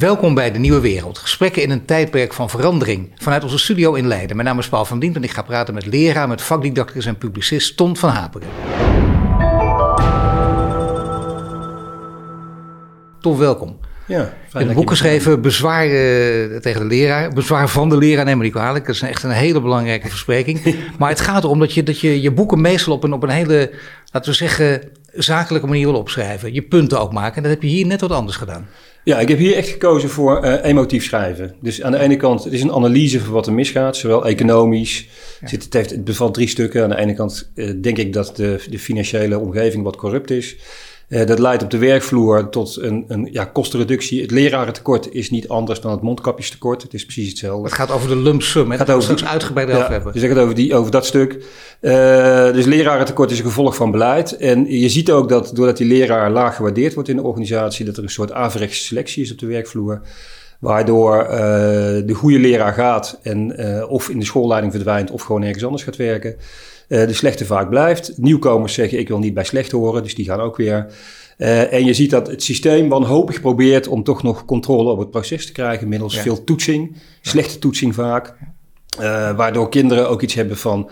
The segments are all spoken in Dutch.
Welkom bij De Nieuwe Wereld. Gesprekken in een tijdperk van verandering. Vanuit onze studio in Leiden. Mijn naam is Paul van Dient en ik ga praten met leraar, met vakdidacticus en publicist Ton van Haperen. Ton, welkom. Ja, een boek geschreven, Bezwaar uh, tegen de leraar. Bezwaar van de leraar, neem me niet kwalijk. Dat is echt een hele belangrijke verspreking. maar het gaat erom dat je, dat je je boeken meestal op een, op een hele, laten we zeggen, zakelijke manier wil opschrijven. Je punten ook maken. En dat heb je hier net wat anders gedaan. Ja, ik heb hier echt gekozen voor uh, emotief schrijven. Dus aan de ene kant, het is een analyse van wat er misgaat, zowel economisch. Ja. Zit, het, heeft, het bevat drie stukken. Aan de ene kant uh, denk ik dat de, de financiële omgeving wat corrupt is. Uh, dat leidt op de werkvloer tot een, een ja, kostenreductie. Het lerarentekort is niet anders dan het mondkapjestekort. Het is precies hetzelfde. Het gaat over de lump sum. Het gaat over straks uitgebreid ja, hebben. Dus ik het over, die, over dat stuk. Uh, dus lerarentekort is een gevolg van beleid. En je ziet ook dat doordat die leraar laag gewaardeerd wordt in de organisatie, dat er een soort averechtse selectie is op de werkvloer. Waardoor uh, de goede leraar gaat en of in de schoolleiding verdwijnt of gewoon ergens anders gaat werken. Uh, de slechte vaak blijft. Nieuwkomers zeggen ik wil niet bij slecht horen, dus die gaan ook weer. Uh, en je ziet dat het systeem wanhopig probeert om toch nog controle op het proces te krijgen middels ja. veel toetsing, slechte toetsing vaak. Uh, waardoor kinderen ook iets hebben van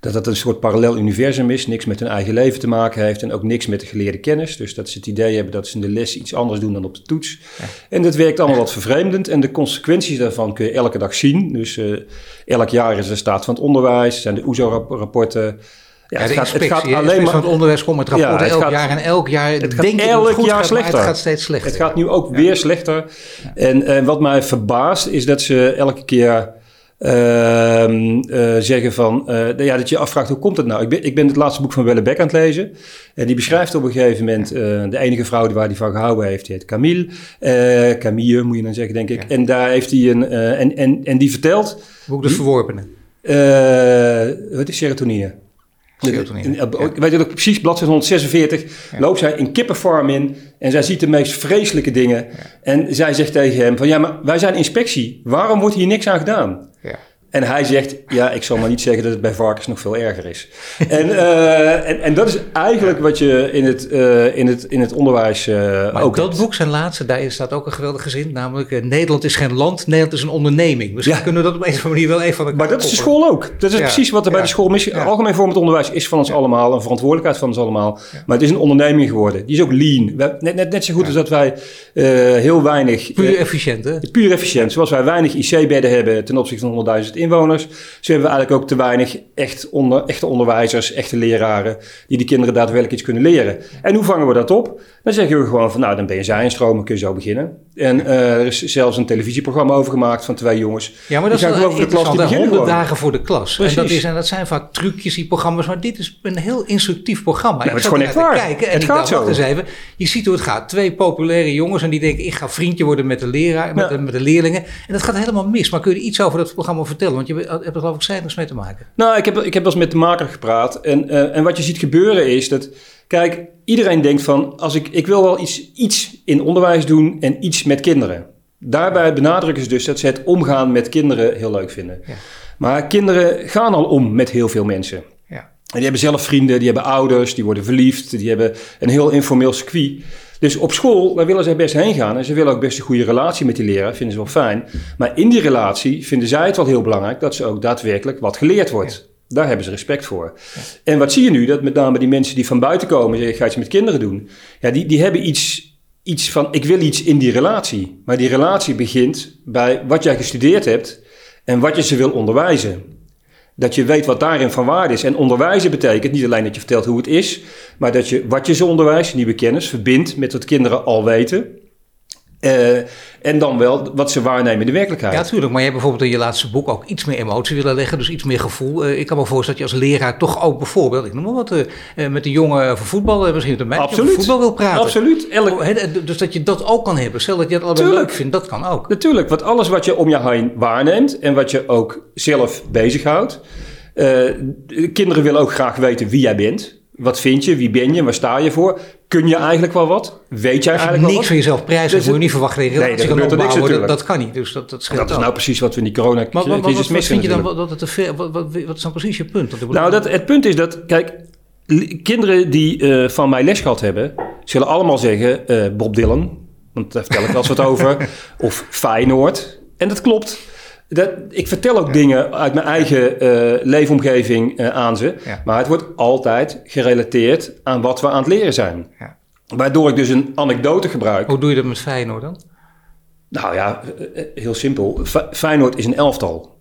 dat het een soort parallel universum is, niks met hun eigen leven te maken heeft en ook niks met de geleerde kennis. Dus dat ze het idee hebben dat ze in de les iets anders doen dan op de toets. Ja. En dat werkt allemaal wat vervreemdend en de consequenties daarvan kun je elke dag zien. Dus uh, elk jaar is er staat van het onderwijs, zijn de OESO-rapporten. Ja, het, gaat, het, gaat, alleen maar van het onderwijs komt met rapporten ja, elk gaat, jaar en elk jaar het gaat denk elk het jaar gaat, slechter. Het gaat steeds slechter. Het gaat nu ook weer slechter. En, en wat mij verbaast is dat ze elke keer zeggen van, uh, ja, dat je afvraagt hoe komt het nou? Ik ben, ik ben het laatste boek van Wellebeck aan het lezen. En die beschrijft op een gegeven moment de enige vrouw waar hij van gehouden heeft, die heet Camille. Camille moet je dan zeggen, denk ik. Ja. En daar heeft hij een, en, en, en die vertelt... Boek de Verworpene. wat is serotonine? Ik weet ook precies, bladzijde 146, ja. loopt zij een kippenfarm in en zij ziet de meest vreselijke dingen. Ja. En zij zegt tegen hem van, ja, maar wij zijn inspectie, waarom wordt hier niks aan gedaan? En hij zegt, ja, ik zal maar niet zeggen dat het bij varkens nog veel erger is. en, uh, en, en, dat is eigenlijk wat je in het, uh, in het, in het onderwijs uh, maar ook dat boek, zijn laatste, daar staat ook een geweldige zin. Namelijk, Nederland is geen land, Nederland is een onderneming. Dus ja. kunnen we dat op een of andere manier wel even van elkaar Maar dat is de school ook. Dat is ja. precies wat er bij de school mis Algemeen vorm het onderwijs is van ons allemaal. Een verantwoordelijkheid van ons allemaal. Maar het is een onderneming geworden. Die is ook lean. Net, net, net zo goed als dat wij heel weinig... Puur efficiënt, hè? Puur efficiënt. Zoals wij weinig IC-bedden hebben ten opzichte van 100.000 inwoners. Zo hebben eigenlijk ook te weinig echt onder, echte onderwijzers, echte leraren, die die kinderen daadwerkelijk iets kunnen leren. En hoe vangen we dat op? Dan zeggen we gewoon van, nou, dan ben je zijnstromen, kun je zo beginnen. En uh, er is zelfs een televisieprogramma over gemaakt van twee jongens. Ja, maar dat is over de klas die 100 dagen voor de klas. En dat, is, en dat zijn vaak trucjes, die programma's, maar dit is een heel instructief programma. Ja, het is gewoon echt waar. Kijken en het gaat zo. Eens even, je ziet hoe het gaat. Twee populaire jongens en die denken, ik ga vriendje worden met de leraar, met, ja. de, met de leerlingen. En dat gaat helemaal mis. Maar kun je iets over dat programma vertellen? Want je hebt er geloof ik cijfers mee te maken. Nou, ik heb, ik heb wel eens met de maker gepraat. En, uh, en wat je ziet gebeuren is dat Kijk, iedereen denkt van, als ik, ik wil wel iets, iets in onderwijs doen en iets met kinderen. Daarbij benadrukken ze dus dat ze het omgaan met kinderen heel leuk vinden. Ja. Maar kinderen gaan al om met heel veel mensen. Ja. En die hebben zelf vrienden, die hebben ouders, die worden verliefd, die hebben een heel informeel circuit. Dus op school, daar willen zij best heen gaan. En ze willen ook best een goede relatie met die leraar, vinden ze wel fijn. Maar in die relatie vinden zij het wel heel belangrijk dat ze ook daadwerkelijk wat geleerd wordt. Daar hebben ze respect voor. En wat zie je nu? Dat met name die mensen die van buiten komen, zeggen, ik ga iets met kinderen doen. Ja, die, die hebben iets, iets van, ik wil iets in die relatie. Maar die relatie begint bij wat jij gestudeerd hebt en wat je ze wil onderwijzen. Dat je weet wat daarin van waarde is. En onderwijzen betekent niet alleen dat je vertelt hoe het is, maar dat je wat je ze onderwijst, nieuwe kennis, verbindt met wat kinderen al weten. Uh, en dan wel wat ze waarnemen in de werkelijkheid. Ja, natuurlijk. Maar je hebt bijvoorbeeld in je laatste boek ook iets meer emotie willen leggen. Dus iets meer gevoel. Uh, ik kan me voorstellen dat je als leraar toch ook bijvoorbeeld, ik noem maar wat, uh, met de jongen van voetbal, misschien met een meisje over voetbal wil praten. Absoluut. Elk... Dus dat je dat ook kan hebben. Stel dat je het allemaal leuk vindt, dat kan ook. Natuurlijk. Want alles wat je om je heen waarneemt en wat je ook zelf bezighoudt. kinderen willen ook graag weten wie jij bent. Wat vind je? Wie ben je? Waar sta je voor? Kun je eigenlijk wel wat? Weet je eigenlijk wel niks wat? van jezelf prijzen, dus moet je niet verwachten dat je nee, dat, niks, dat, dat kan niet. Dus dat, dat, dat is nou precies wat we in die corona-crisis missen. Wat, wat vind je dan, wat, wat, wat, wat, wat is dan precies je punt? Nou, dat, het punt is dat, kijk, kinderen die uh, van mij les gehad hebben, zullen allemaal zeggen uh, Bob Dylan, want daar vertel ik wel eens wat over. Of Feyenoord. En dat klopt. Dat, ik vertel ook dingen uit mijn eigen uh, leefomgeving uh, aan ze. Ja. Maar het wordt altijd gerelateerd aan wat we aan het leren zijn. Ja. Waardoor ik dus een anekdote gebruik. Hoe doe je dat met Feyenoord dan? Nou ja, eh, eh, heel simpel. Fe- Feyenoord is een elftal.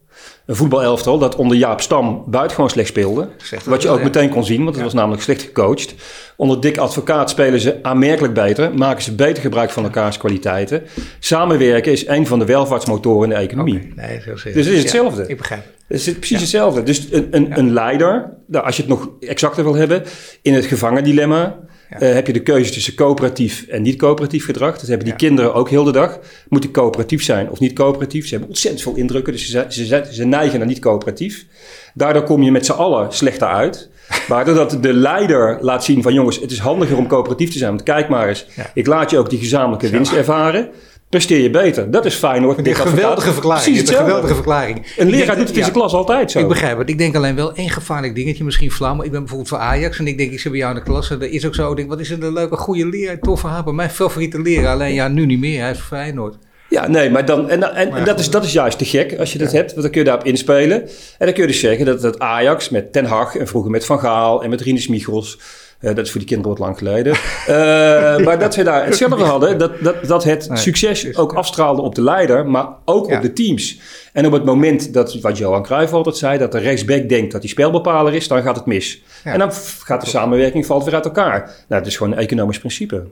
Een voetbalelftal dat onder Jaap Stam buitengewoon slecht speelde. Wat je ook meteen kon zien, want het was namelijk slecht gecoacht. Onder Dick Advocaat spelen ze aanmerkelijk beter. Maken ze beter gebruik van elkaars kwaliteiten. Samenwerken is een van de welvaartsmotoren in de economie. Nee. Dus het is hetzelfde. Ja, ik begrijp het. Het is precies hetzelfde. Dus een, een, een leider, nou, als je het nog exacter wil hebben, in het gevangendilemma Ja. eh, heb je de keuze tussen coöperatief en niet-coöperatief gedrag. Dat hebben die Ja. kinderen ook heel de dag. Moet ik coöperatief zijn of niet coöperatief? Ze hebben ontzettend veel indrukken, dus ze, ze, ze neigen naar niet-coöperatief. Daardoor kom je met z'n allen slechter uit. Maar doordat de leider laat zien van jongens, het is handiger om coöperatief te zijn. Want kijk maar eens, Ja. ik laat je ook die gezamenlijke winst ervaren. Presteer je beter. Dat is Feyenoord. Een Dick Advocaat. geweldige verklaring. Precies een geweldige verklaring. Een leraar doet het in zijn klas altijd zo. Ik begrijp het. Ik denk alleen wel één gevaarlijk dingetje, misschien flauw. Maar ik ben bijvoorbeeld voor Ajax en ik denk, ik zit bij jou in de klas. En dat is ook zo. Ik denk, wat is een leuke, goede leraar, toffe haper. Mijn favoriete leraar. Alleen ja, nu niet meer. Hij is Feyenoord. Ja, nee, maar dan, en, en, dat, is, dat is juist te gek als je dat hebt, want dan kun je daarop inspelen. En dan kun je dus zeggen dat, dat Ajax met Ten Hag en vroeger met Van Gaal en met Rinus Michels, eh, dat is voor die kinderen wat lang geleden, eh, maar dat ze daar hetzelfde hadden, dat, dat, dat het Nee, succes ook ja. afstraalde op de leider, maar ook Ja. op de teams. En op het moment dat, wat Johan Cruijff altijd zei, dat de rechtsback denkt dat hij spelbepaler is, dan gaat het mis. Ja. En dan gaat de samenwerking valt weer uit elkaar. Nou, dat is gewoon een economisch principe.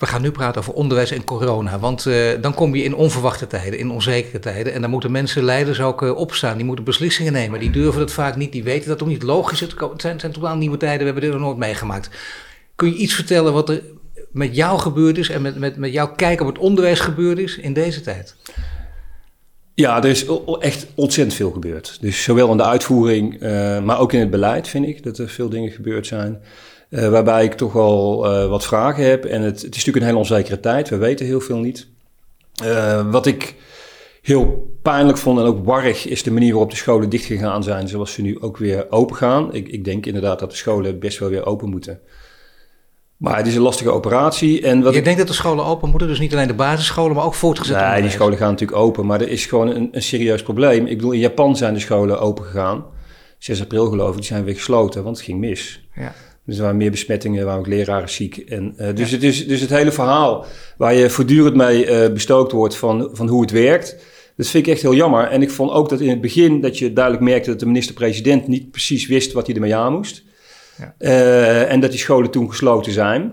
We gaan nu praten over onderwijs en corona. Want eh, dan kom je in onverwachte tijden, in onzekere tijden. En dan moeten mensen, leiders ook eh, opstaan. Die moeten beslissingen nemen. Die durven dat vaak niet. Die weten dat ook niet. Logisch, het zijn, zijn totaal nieuwe tijden. We hebben dit nog nooit meegemaakt. Kun je iets vertellen wat er met jou gebeurd is... en met, met, met jouw kijk op het onderwijs gebeurd is in deze tijd? Ja, er is echt ontzettend veel gebeurd. Dus zowel in de uitvoering, eh, maar ook in het beleid vind ik dat er veel dingen gebeurd zijn. Eh, waarbij ik toch wel eh, wat vragen heb. En het, het is natuurlijk een hele onzekere tijd. We weten heel veel niet. Eh, wat ik heel pijnlijk vond en ook warrig is de manier waarop de scholen dichtgegaan zijn. Zoals ze nu ook weer open gaan. Ik, ik denk inderdaad dat de scholen best wel weer open moeten. Maar het is een lastige operatie. En wat je ik denkt dat de scholen open moeten? Dus niet alleen de basisscholen, maar ook voortgezet Nee, die scholen gaan natuurlijk open, maar er is gewoon een, een serieus probleem. Ik bedoel, in Japan zijn de scholen open gegaan. 6 april geloof ik, die zijn weer gesloten, want het ging mis. Ja. Dus er waren meer besmettingen, er waren ook leraren ziek. En, eh, dus, het is, dus het hele verhaal waar je voortdurend mee eh, bestookt wordt van, van hoe het werkt, dat vind ik echt heel jammer. En ik vond ook dat in het begin dat je duidelijk merkte dat de minister-president niet precies wist wat hij ermee aan moest. Ja. Eh, en dat die scholen toen gesloten zijn.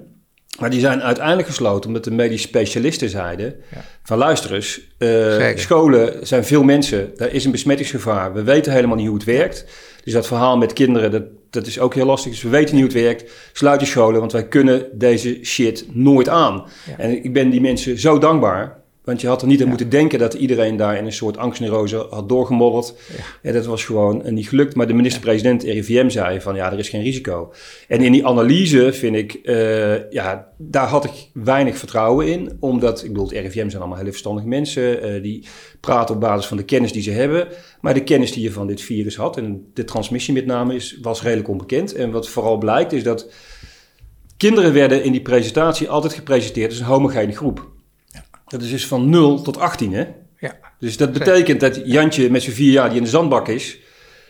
Maar die zijn uiteindelijk gesloten omdat de medische specialisten zeiden: Ja. van luister eens, scholen zijn veel mensen, daar is een besmettingsgevaar. We weten helemaal niet hoe het werkt. Dus dat verhaal met kinderen, dat, dat is ook heel lastig. Dus we weten niet hoe het werkt. Sluit je scholen, want wij kunnen deze shit nooit aan. Ja. En ik ben die mensen zo dankbaar. Want je had er niet aan Ja. moeten denken dat iedereen daar in een soort angstneurose had doorgemodderd. Ja. En dat was gewoon eh, niet gelukt. Maar de minister-president RIVM zei van ja, er is geen risico. En in die analyse vind ik, eh, ja, daar had ik weinig vertrouwen in. Omdat, ik bedoel, het RIVM zijn allemaal hele verstandige mensen. eh, die praten op basis van de kennis die ze hebben. Maar de kennis die je van dit virus had, en de transmissie met name, is, was redelijk onbekend. En wat vooral blijkt is dat kinderen werden in die presentatie altijd gepresenteerd als een homogene groep. Dat is dus van 0 tot 18, hè? Ja. Dus dat betekent dat Jantje met zijn vier jaar die in de zandbak is,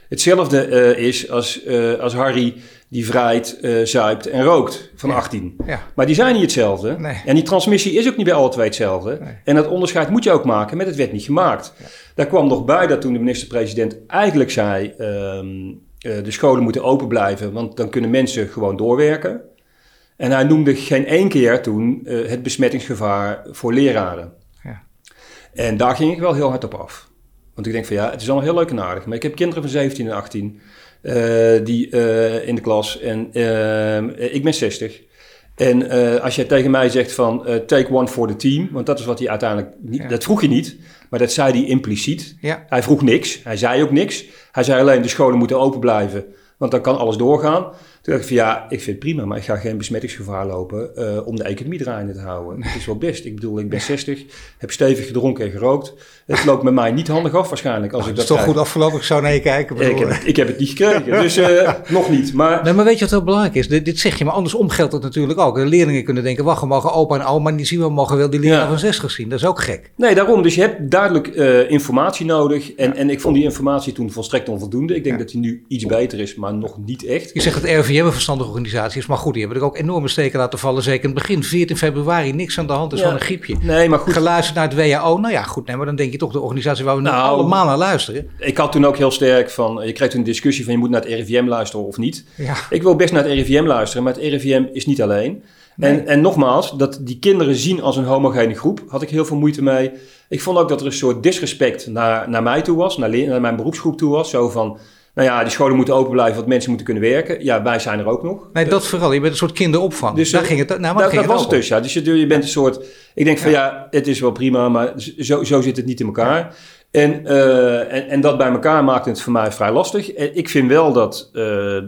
hetzelfde eh, is als, eh, als Harry die vrijt, eh zuipt en rookt van Ja. 18. Ja. Maar die zijn niet hetzelfde. Nee. En die transmissie is ook niet bij alle twee hetzelfde. Nee. En dat onderscheid moet je ook maken met het werd niet gemaakt. Daar kwam nog bij dat toen de minister-president eigenlijk zei... ehm, eh, de scholen moeten open blijven, want dan kunnen mensen gewoon doorwerken. En hij noemde geen één keer toen eh, het besmettingsgevaar voor leraren. Ja. En daar ging ik wel heel hard op af. Want ik denk van ja, het is allemaal heel leuk en aardig. Maar ik heb kinderen van 17 en 18 eh, die, eh, in de klas. En ik ben 60. En als jij tegen mij zegt van take one for the team. Want dat is wat hij uiteindelijk... Niet, Ja. Dat vroeg je niet. Maar dat zei hij impliciet. Ja. Hij vroeg niks. Hij zei ook niks. Hij zei alleen de scholen moeten open blijven. Want dan kan alles doorgaan. Toen dacht ik van ja, ik vind het prima, maar ik ga geen besmettingsgevaar lopen uh, om de economie draaiende te houden. Het is wel best. Ik bedoel, ik ben 60, heb stevig gedronken en gerookt. Het loopt met mij niet handig af waarschijnlijk. Als nou, ik dat is toch goed afgelopen, ik zou naar je kijken. Ik heb, het, ik heb het niet gekregen, dus uh, nog niet. Maar... Nee, maar weet je wat heel belangrijk is? Dit, dit, zeg je, maar andersom geldt het natuurlijk ook. De leerlingen kunnen denken, wacht, we mogen opa en oma, maar die zien we mogen wel die ja. van 60 zien. Dat is ook gek. Nee, daarom. Dus je hebt duidelijk uh, informatie nodig. En, en ik vond die informatie toen volstrekt onvoldoende. Ik denk ja. dat die nu iets beter is, maar nog niet echt. Je zegt dat RVM een verstandige organisatie is, maar goed, die hebben er ook enorme steken laten vallen. Zeker in het begin, 14 februari, niks aan de hand is ja. van een griepje. Nee, maar goed. Geluisterd naar het WHO, nou ja, goed, nee, maar dan denk je toch de organisatie waar we nou, allemaal naar luisteren. Ik had toen ook heel sterk van, je krijgt een discussie van je moet naar het RIVM luisteren of niet. Ja. Ik wil best naar het RIVM luisteren, maar het RIVM is niet alleen. Nee. En, en nogmaals, dat die kinderen zien als een homogene groep, had ik heel veel moeite mee. Ik vond ook dat er een soort disrespect naar, naar mij toe was, naar, naar mijn beroepsgroep toe was. Zo van, nou ja, die scholen moeten open blijven, want mensen moeten kunnen werken. Ja, wij zijn er ook nog. Nee, dat vooral. Je bent een soort kinderopvang. Dus daar ging het, nou, maar dat, ging dat was het dus, ja. Dus je, je bent een soort... Ik denk van ja, het is wel prima, maar zo, zo zit het niet in elkaar. Ja. En, uh, en, en dat bij elkaar maakt het voor mij vrij lastig. Ik vind wel dat uh,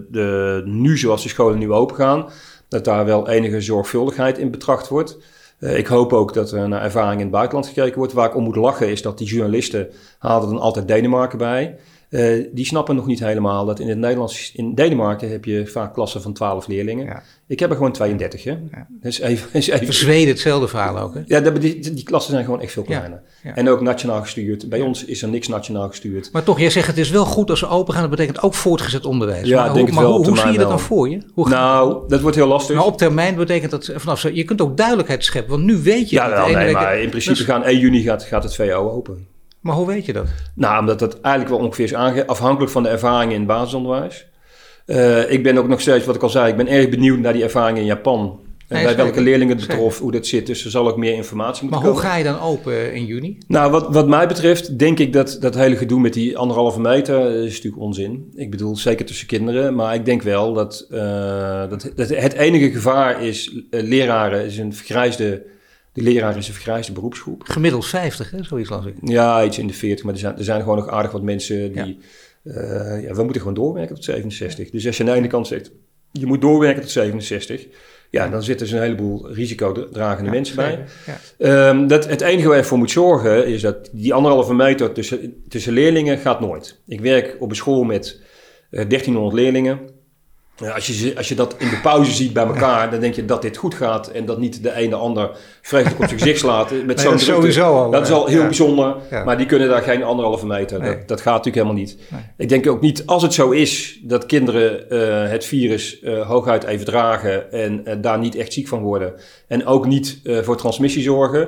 de, nu, zoals de scholen nu open gaan, dat daar wel enige zorgvuldigheid in betracht wordt. Uh, ik hoop ook dat er naar ervaring in het buitenland gekeken wordt. Waar ik om moet lachen is dat die journalisten halen dan altijd Denemarken bij. Uh, die snappen nog niet helemaal dat in het Nederlands, in Denemarken heb je vaak klassen van 12 leerlingen. Ja. Ik heb er gewoon 32. Hè? Ja. Dus even, is even... Zweden hetzelfde verhaal ook. Hè? Ja, die, die, die, klassen zijn gewoon echt veel kleiner. Ja. En ook nationaal gestuurd. Bij ons is er niks nationaal gestuurd. Maar toch, jij zegt het is wel goed als ze open gaan. Dat betekent ook voortgezet onderwijs. Ja, maar denk hoe, het wel hoe, hoe zie je dat dan voor je? Hoe nou, dat wordt heel lastig. Maar op termijn betekent dat vanaf zo. Je kunt ook duidelijkheid scheppen. Want nu weet je. Ja, dat wel, nee, maar in principe Dus- gaan 1 juni gaat, gaat het VO open. Maar hoe weet je dat? Nou, omdat dat eigenlijk wel ongeveer is aange... afhankelijk van de ervaringen in het basisonderwijs. Eh, ik ben ook nog steeds, wat ik al zei, ik ben erg benieuwd naar die ervaringen in Japan. En Nee, bij zeker. welke leerlingen het betrof, hoe dat zit. Dus er zal ook meer informatie Maar moeten hoe komen. ga je dan open in juni? Nou, wat, wat mij betreft denk ik dat dat hele gedoe met die anderhalve meter eh, is natuurlijk onzin. Ik bedoel, zeker tussen kinderen. Maar ik denk wel dat, eh, dat, dat het enige gevaar is, eh, leraren is een vergrijsde, de leraar is een vergrijsde beroepsgroep. Gemiddeld 50, hè? zoiets las ik. Ja, iets in de 40, maar er zijn, er zijn gewoon nog aardig wat mensen die... eh, ja, we moeten gewoon doorwerken tot 67. Dus als je aan de ene kant zegt, je moet doorwerken tot 67... Ja, dan zitten er een heleboel risicodragende Ja, mensen bij. Ja. Ehm, dat, het enige waar je voor moet zorgen is dat die anderhalve meter tussen, tussen leerlingen gaat nooit. Ik werk op een school met eh, 1300 leerlingen. Ja, als, je, als je dat in de pauze ziet bij elkaar, dan denk je dat dit goed gaat en dat niet de een de ander vreselijk op zijn gezicht slaat. Met Nee, zo'n dat sowieso al, Dat is al heel ja. bijzonder, Ja. maar die kunnen daar geen anderhalve meter. Nee. Dat, dat gaat natuurlijk helemaal niet. Nee. Ik denk ook niet, als het zo is dat kinderen eh, het virus eh, hooguit even dragen en eh, daar niet echt ziek van worden en ook niet eh, voor transmissie zorgen.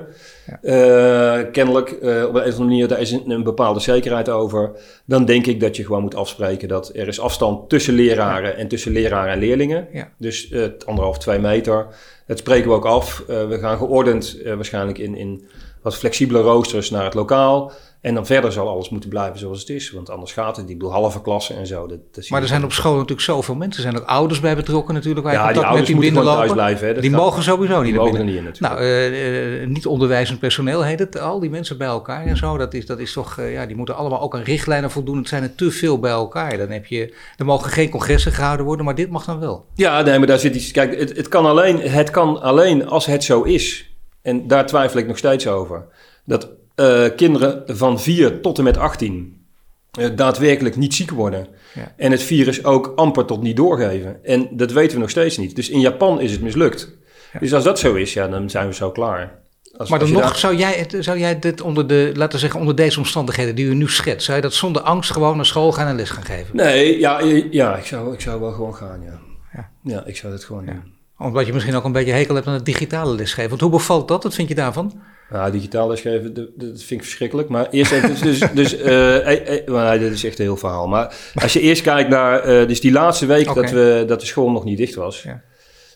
Eh, kennelijk, eh, op een of andere manier, daar is een, een bepaalde zekerheid over. Dan denk ik dat je gewoon moet afspreken dat er is afstand tussen leraren en tussen leraren en leerlingen. Ja. Dus eh, anderhalf, twee meter. Dat spreken we ook af. We gaan geordend waarschijnlijk in, in wat flexibele roosters naar het lokaal. En dan verder zal alles moeten blijven zoals het is. Want anders gaat het. Ik bedoel, halve klassen en zo. Dat, Maar er zijn op school natuurlijk zoveel mensen. Er zijn ook ouders bij betrokken natuurlijk. Waar Ja, die contact met ouders die moeten gewoon thuis blijven. Hè. Die gaat- mogen sowieso niet die naar mogen er niet in natuurlijk. Nou, eh, eh, niet onderwijzend personeel heet het. Al die mensen bij elkaar en zo. Dat is, dat is toch, eh, ja, die moeten allemaal ook aan richtlijnen voldoen. Het zijn er te veel bij elkaar. Dan heb je, er mogen geen congressen gehouden worden, maar dit mag dan wel. Ja, nee, maar daar zit iets. Kijk, het, het, kan alleen, het kan alleen als het zo is. En daar twijfel ik nog steeds over. Dat eh, kinderen van 4 tot en met 18 eh, daadwerkelijk niet ziek worden. Ja. En het virus ook amper tot niet doorgeven. En dat weten we nog steeds niet. Dus in Japan is het mislukt. Ja. Dus als dat zo is, ja, dan zijn we zo klaar. Als, Maar dan nog, daar- zou jij, het, zou jij dit onder de, laten we zeggen, onder deze omstandigheden die u nu schetst, zou je dat zonder angst gewoon naar school gaan en les gaan geven? Nee, ja, ja ik, zou, ik zou wel gewoon gaan, ja. Ja. Ja, ik zou dat gewoon Ja. doen. Omdat je misschien ook een beetje hekel hebt aan het digitale lesgeven. Want hoe bevalt dat? Wat vind je daarvan? Nou, digitaal lesgeven, dat, dat vind ik verschrikkelijk. Maar eerst even, dus, dus, dus eh, eh, eh, maar nee, dit is echt een heel verhaal. Maar als je eerst kijkt naar, dus die laatste week dat, we, dat de school nog niet dicht was, Ja.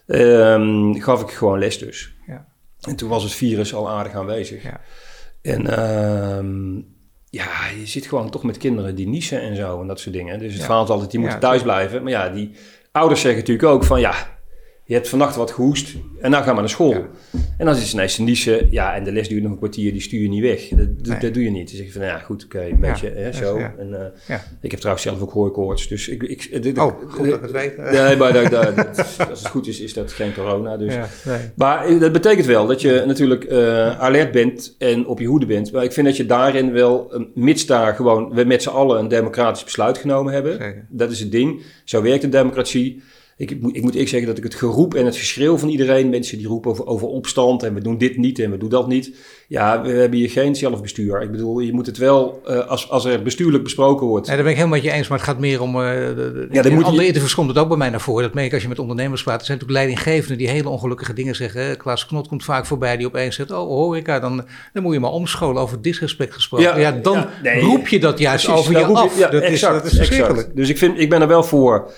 ehm, gaf ik gewoon les dus. Ja. En toen was het virus al aardig aanwezig. Ja. En ehm, ja, je zit gewoon toch met kinderen die niezen en zo en dat soort dingen. Dus het Ja. verhaal is altijd, die Ja, moeten thuis blijven. Maar ja, die ouders zeggen natuurlijk ook van ja, Je hebt vannacht wat gehoest en dan gaan we naar school. En dan is het ineens niezen. Ja, en de les duurt nog een kwartier, die stuur je niet weg. Dat, dat, doe je niet. Dan zeg je van, nou ja, goed, oké, een beetje hè, zo. En, uh, Ik heb trouwens zelf ook hooikoorts, dus ik... ik dit, oh, goed dat het weet. Nee, maar dat, dat, als het goed is, is dat geen corona. Dus. Nee. Maar dat betekent wel dat je natuurlijk uh, alert bent en op je hoede bent. Maar ik vind dat je daarin wel, mits daar gewoon, we met z'n allen een democratisch besluit genomen hebben. Zeker. Dat is het ding. Zo werkt de democratie. Ik, ik, moet, ik moet zeggen dat ik het geroep en het geschreeuw van iedereen, mensen die roepen over, over opstand en we doen dit niet en we doen dat niet. Ja, we hebben hier geen zelfbestuur. Ik bedoel, je moet het wel, uh, als, als er bestuurlijk besproken wordt. Nee, daar ben ik helemaal met je eens, maar het gaat meer om. Uh, de, ja, dan moet andere je... interviews komt het ook bij mij naar voren. Dat merk ik als je met ondernemers praat. Er zijn natuurlijk leidinggevenden die hele ongelukkige dingen zeggen. Klaas Knot komt vaak voorbij die opeens zegt: Oh, horeca, dan, dan moet je maar omscholen over disrespect gesproken. Ja, ja dan nee, roep je dat juist over je af. Je, dat, exact, is, dat is verschrikkelijk. Dus ik, vind, ik ben er wel voor.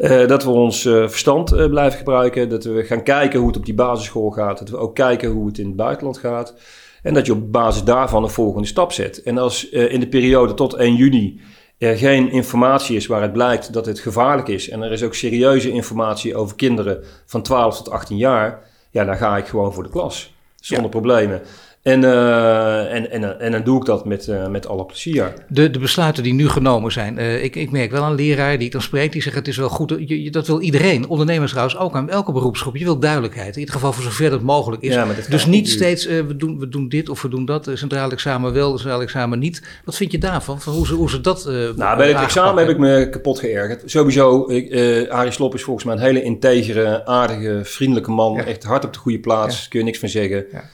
Uh, dat we ons uh, verstand uh, blijven gebruiken. Dat we gaan kijken hoe het op die basisschool gaat. Dat we ook kijken hoe het in het buitenland gaat. En dat je op basis daarvan een volgende stap zet. En als in de periode tot 1 juni er geen informatie is waaruit blijkt dat het gevaarlijk is. En er is ook serieuze informatie over kinderen van 12 tot 18 jaar. Ja, dan ga ik gewoon voor de klas. Zonder ja. problemen. En, uh, en, en, en dan doe ik dat met, uh, met alle plezier. De, de besluiten die nu genomen zijn. Uh, ik, ik merk wel een leraar die ik dan spreek, die zegt het is wel goed. Je, dat wil iedereen, ondernemers trouwens ook aan elke beroepsgroep. Je wil duidelijkheid, in ieder geval voor zover dat mogelijk is. Ja, dus niet steeds we, doen, we doen dit of we doen dat. Centraal examen wel, centraal examen niet. Wat vind je daarvan? Van hoe, ze, hoe ze dat Nou, bij het examen heb ik me kapot geërgerd. Sowieso, ik, Arie Slop is volgens mij een hele integere, aardige, vriendelijke man. Ja. Echt hard op de goede plaats, ja. kun je niks van zeggen. Ja.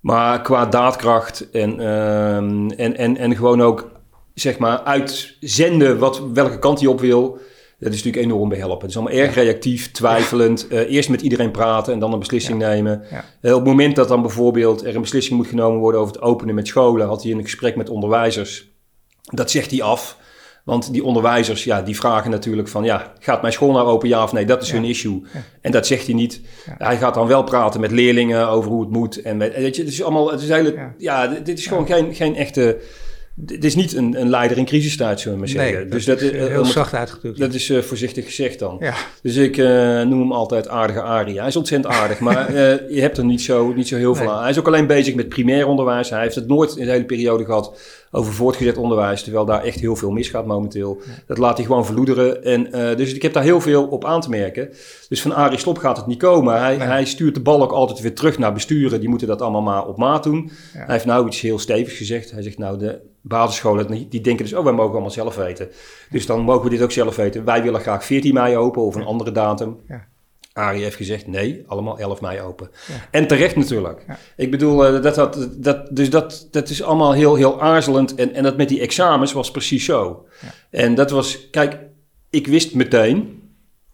Maar qua daadkracht en, uh, en, en, en gewoon ook zeg maar uitzenden wat, welke kant hij op wil. Dat is natuurlijk enorm behelpen. Het is allemaal erg reactief, twijfelend. Ja. Uh, eerst met iedereen praten en dan een beslissing ja. nemen. Ja. Uh, op het moment dat dan bijvoorbeeld er een beslissing moet genomen worden over het openen met scholen, had hij een gesprek met onderwijzers. Dat zegt hij af. Want die onderwijzers, ja, die vragen natuurlijk van, ja, gaat mijn school nou open, ja of nee? Dat is ja. hun issue. Ja. En dat zegt hij niet. Ja. Hij gaat dan wel praten met leerlingen over hoe het moet. En met, weet je, het is allemaal, het is eigenlijk, ja, dit is gewoon geen, geen echte het is niet een, een leider in crisistijd, zullen we maar zeggen. Nee, dus dat is heel zacht uitgedrukt. Dat is uh, voorzichtig gezegd dan. Ja. Dus ik uh, noem hem altijd aardige Arie. Hij is ontzettend aardig, maar je hebt er niet zo, niet zo heel nee. veel aan. Hij is ook alleen bezig met primair onderwijs. Hij heeft het nooit in de hele periode gehad over voortgezet onderwijs, terwijl daar echt heel veel misgaat momenteel. Ja. Dat laat hij gewoon verloederen. En, dus ik heb daar heel veel op aan te merken. Dus van Arie Slop gaat het niet komen. Hij, nee. hij stuurt de bal ook altijd weer terug naar besturen. Die moeten dat allemaal maar op maat doen. Ja. Hij heeft nou iets heel stevigs gezegd. Hij zegt nou, de basisscholen, die denken dus, oh, wij mogen allemaal zelf weten. Dus dan mogen we dit ook zelf weten. Wij willen graag 14 mei open of een andere datum. Ja. Arie heeft gezegd, nee, allemaal 11 mei open. Ja. En terecht natuurlijk. Ja. Ik bedoel, uh, dat, dat, dat, dus dat, dat is allemaal heel, heel aarzelend. En, en dat met die examens was precies zo. Ja. En dat was, kijk, ik wist meteen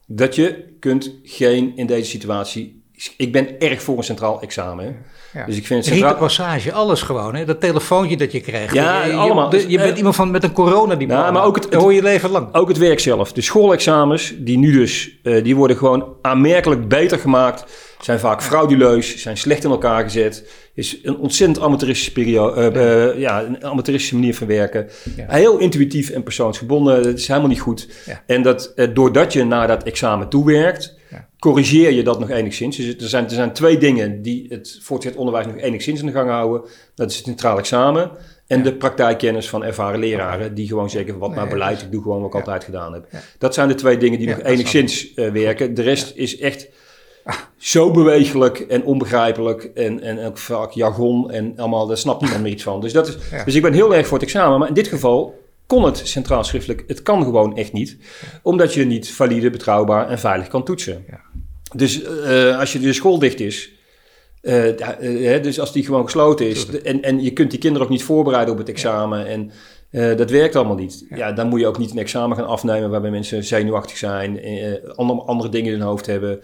dat je kunt geen in deze situatie... Ik ben erg voor een centraal examen. Ja. Dus ik vind het centraal... passage, alles gewoon. Hè? Dat telefoontje dat je krijgt. Ja, je, allemaal. De, je bent uh, iemand van, met een corona die nou, maar ook het, het, hoor je leven lang. Ook het werk zelf. De schoolexamens, die nu dus, uh, die worden gewoon aanmerkelijk beter gemaakt. Zijn vaak frauduleus, zijn slecht in elkaar gezet. Is een ontzettend amateuristische, periode, uh, ja. ja. een amateuristische manier van werken. Ja. Heel intuïtief en persoonsgebonden. Dat is helemaal niet goed. Ja. En dat doordat je naar dat examen toewerkt corrigeer je dat nog enigszins. Dus er zijn, er zijn twee dingen die het voortgezet onderwijs nog enigszins in de gang houden. Dat is het centraal examen en ja. de praktijkkennis van ervaren leraren. Die gewoon zeggen, wat nee, nou beleid, ik doe gewoon wat ik altijd gedaan heb. Dat zijn de twee dingen die nog enigszins uh, werken. De rest is echt zo bewegelijk en onbegrijpelijk. En, en ook vaak jargon en allemaal, daar snapt niemand meer iets van. Dus, dat is, dus ik ben heel erg voor het examen. Maar in dit geval kon het centraal schriftelijk. Het kan gewoon echt niet. Omdat je niet valide, betrouwbaar en veilig kan toetsen. Ja. Dus uh, als je de school dicht is, uh, uh, dus als die gewoon gesloten is, en, en je kunt die kinderen ook niet voorbereiden op het examen, ja. en dat werkt allemaal niet. Ja. ja. dan moet je ook niet een examen gaan afnemen waarbij mensen zenuwachtig zijn, andere, andere dingen in hun hoofd hebben.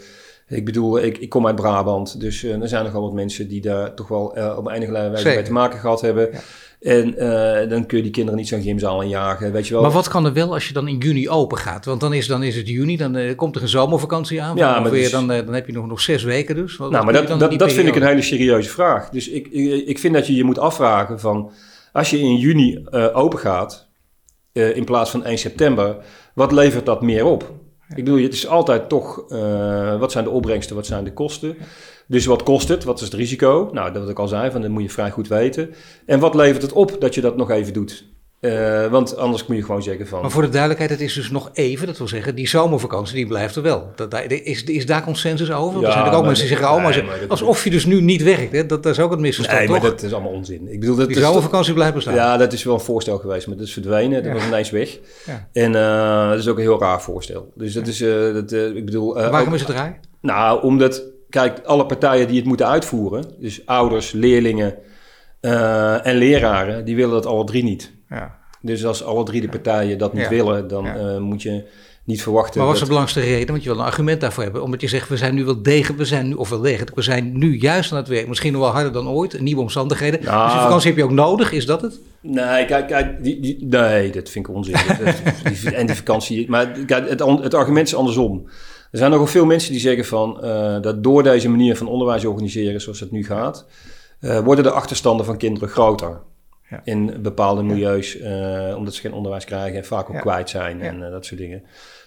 Ik bedoel, ik, ik kom uit Brabant, dus er zijn nogal wat mensen die daar toch wel op enige wijze mee te maken gehad hebben. Ja. En uh, dan kun je die kinderen niet zo'n gymzaal injagen, weet je wel. Maar wat kan er wel als je dan in juni open gaat? Want dan is, dan is het juni, dan uh, komt er een zomervakantie aan. Ja, maar dus... dan, uh, dan heb je nog, nog zes weken dus. Wat, nou, maar dat, dat, dat vind ik een hele serieuze vraag. Dus ik, ik, ik, vind dat je je moet afvragen van... als je in juni open gaat, in plaats van 1 september... wat levert dat meer op? Ik bedoel, het is altijd toch, uh, wat zijn de opbrengsten, wat zijn de kosten? Dus wat kost het? Wat is het risico? Nou, dat wat ik al zei, van, dat moet je vrij goed weten. En wat levert het op dat je dat nog even doet? Uh, want anders moet je gewoon zeggen van... Maar voor de duidelijkheid, het is dus nog even, dat wil zeggen, die zomervakantie die blijft er wel. Dat, is, is daar consensus over? Ja, er zijn ook mensen die zeggen, oh, maar, alsof je dus nu niet werkt. Hè? Dat, dat is ook het misverstand, Nee, maar dat is allemaal onzin. Ik bedoel, dat die zomervakantie blijft bestaan. Ja, dat is wel een voorstel geweest, maar dat is verdwenen. Dat was ineens weg. Ja. En uh, dat is ook een heel raar voorstel. Dus dat is, uh, dat, ik bedoel... Waarom ook, is het raar? Nou, omdat, kijk, alle partijen die het moeten uitvoeren, dus ouders, leerlingen en leraren, die willen dat alle drie niet. Ja. Dus als alle drie de partijen dat niet willen, dan uh, moet je niet verwachten. Maar wat is de belangrijkste reden? Want je wil een argument daarvoor hebben. Omdat je zegt, we zijn nu wel degelijk, we zijn nu, of wel degelijk, we zijn nu juist aan het werk. Misschien nog wel harder dan ooit, nieuwe omstandigheden. Nou, dus die vakantie heb je ook nodig, is dat het? Nee, kijk, kijk die, die, nee, dat vind ik onzin. en die vakantie, maar kijk, het, het argument is andersom. Er zijn nogal veel mensen die zeggen van, uh, dat door deze manier van onderwijs organiseren zoals het nu gaat, uh, worden de achterstanden van kinderen groter in bepaalde milieus, uh, omdat ze geen onderwijs krijgen en vaak ook kwijt zijn en dat soort dingen.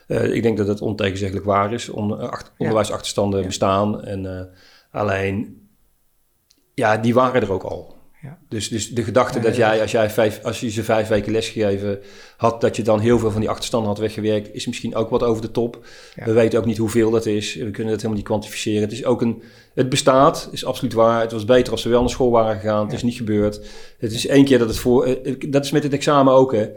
Ik denk dat het ontegenzeggelijk waar is. On, achter, onderwijsachterstanden bestaan. En, alleen, ja, die waren er ook al. Ja. Dus, dus de gedachte dat jij, als, jij vijf, als je ze vijf weken lesgegeven had, dat je dan heel veel van die achterstanden had weggewerkt, is misschien ook wat over de top. We weten ook niet hoeveel dat is. We kunnen het helemaal niet kwantificeren. Het is ook een, het bestaat, is absoluut waar. Het was beter als ze wel naar school waren gegaan. Het is niet gebeurd. Het is één keer dat het voor, eh, dat is met het examen ook hè.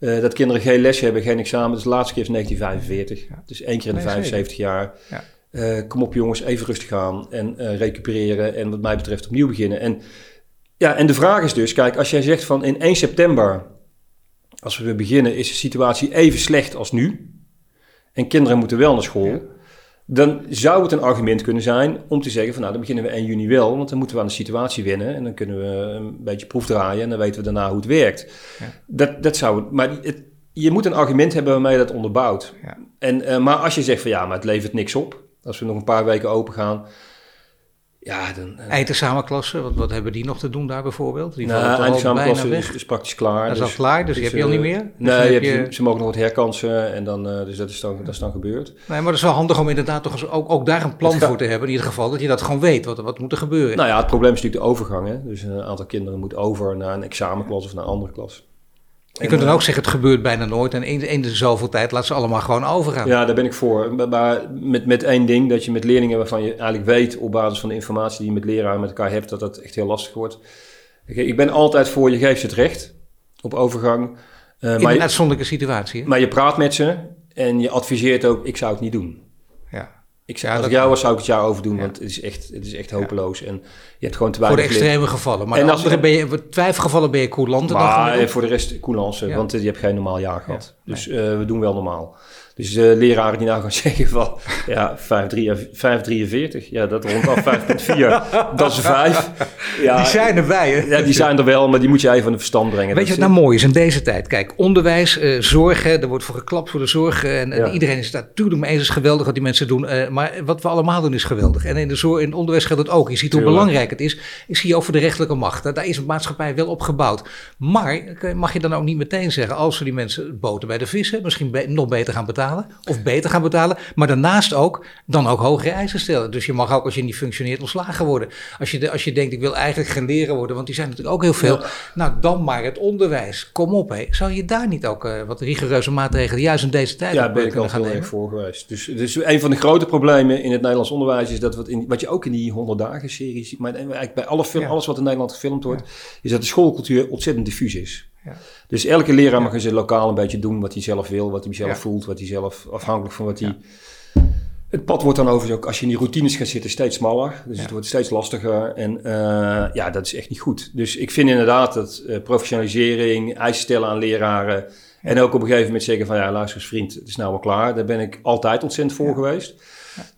Uh, dat kinderen geen les hebben, geen examen. Dus de laatste keer is 1945. Ja. Dus één keer in de 75 jaar. Ja. Uh, kom op jongens, even rustig aan en uh, recupereren en wat mij betreft opnieuw beginnen. En ja, en de vraag is dus, kijk, als jij zegt van in 1 september, als we weer beginnen, is de situatie even slecht als nu. En kinderen moeten wel naar school. Dan zou het een argument kunnen zijn om te zeggen van nou, dan beginnen we 1 juni wel, want dan moeten we aan de situatie winnen. En dan kunnen we een beetje proefdraaien en dan weten we daarna hoe het werkt. Ja. Dat, dat zou, maar het, je moet een argument hebben waarmee je dat onderbouwt. Ja. En, uh, maar als je zegt van ja, maar het levert niks op. Als we nog een paar weken open gaan, ja, dan... Uh, eindexamenklasse, wat, wat hebben die nog te doen daar bijvoorbeeld? Die nou, eindexamenklasse is, is praktisch klaar. Dat is dus, al klaar, dus, die heb je al niet meer? Dus nee, heb je, ze mogen nog wat herkansen en dan, uh, dus dat is, dan, dat is dan gebeurd. Nee, maar het is wel handig om inderdaad toch ook, ook daar een plan voor te hebben. In ieder geval dat je dat gewoon weet, wat, wat moet er gebeuren. Nou ja, het probleem is natuurlijk de overgang. Hè? Dus een aantal kinderen moet over naar een examenklas of naar een andere klas. Je kunt dan ook zeggen, het gebeurt bijna nooit. En in, de zoveel tijd laat ze allemaal gewoon overgaan. Ja, daar ben ik voor. Maar met, met één ding, dat je met leerlingen waarvan je eigenlijk weet... op basis van de informatie die je met leraren met elkaar hebt... dat dat echt heel lastig wordt. Ik ben altijd voor, je geeft ze het recht op overgang. Uh, in een uitzonderlijke situatie. Maar je praat met ze en je adviseert ook, ik zou het niet doen. Ik zou, als ik jou was, zou ik het jaar over doen, want het is echt, het is echt hopeloos. En je hebt gewoon te weinig Voor de extreme gevallen. Maar en als andere ben je, twijfelgevallen ben je coulanter maar dan voor de rest coulance, want je hebt geen normaal jaar gehad. Dus uh, we doen wel normaal. Dus uh, leraren die nou gaan zeggen van, ja, 543, ja, dat rond af 5,4, dat is 5. Ja, die zijn erbij, hè? Ja, die zijn er wel, maar die moet je even van de verstand brengen. Weet je wat nou mooi is in deze tijd? Kijk, onderwijs, uh, zorg, er wordt voor geklapt voor de zorg. En, en iedereen is daar natuurlijk mee eens, is geweldig wat die mensen doen. Uh, maar wat we allemaal doen is geweldig. En in, de zorg, in het onderwijs geldt het ook. Je ziet hoe belangrijk het is. Ik zie voor de rechterlijke macht. Daar is een maatschappij wel op gebouwd. Maar mag je dan ook niet meteen zeggen, als we die mensen boten bij de vissen, misschien be nog beter gaan betalen of beter gaan betalen. Maar daarnaast ook dan ook hogere eisen stellen. Dus je mag ook als je niet functioneert ontslagen worden. Als je, de, als je denkt ik wil eigenlijk geen leren worden, want die zijn natuurlijk ook heel veel. Nou dan maar het onderwijs. Kom op hé. Zou je daar niet ook uh, wat rigoureuze maatregelen juist in deze tijd Ja, ben ik al heel erg voor geweest. Dus, dus een van de grote problemen in het Nederlands onderwijs is dat wat, in, wat je ook in die 100 dagen serie ziet. Maar eigenlijk bij alle film, alles wat in Nederland gefilmd wordt, is dat de schoolcultuur ontzettend diffuus is. Ja. Dus elke leraar mag eens lokaal een beetje doen wat hij zelf wil, wat hij zelf voelt, wat hij zelf afhankelijk van wat hij. Het pad wordt dan overigens ook, als je in die routines gaat zitten, steeds smaller. Dus het wordt steeds lastiger. En uh, ja, dat is echt niet goed. Dus ik vind inderdaad dat uh, professionalisering, eisen stellen aan leraren. En ook op een gegeven moment zeggen van ja, luister eens vriend, het is nou wel klaar. Daar ben ik altijd ontzettend voor geweest.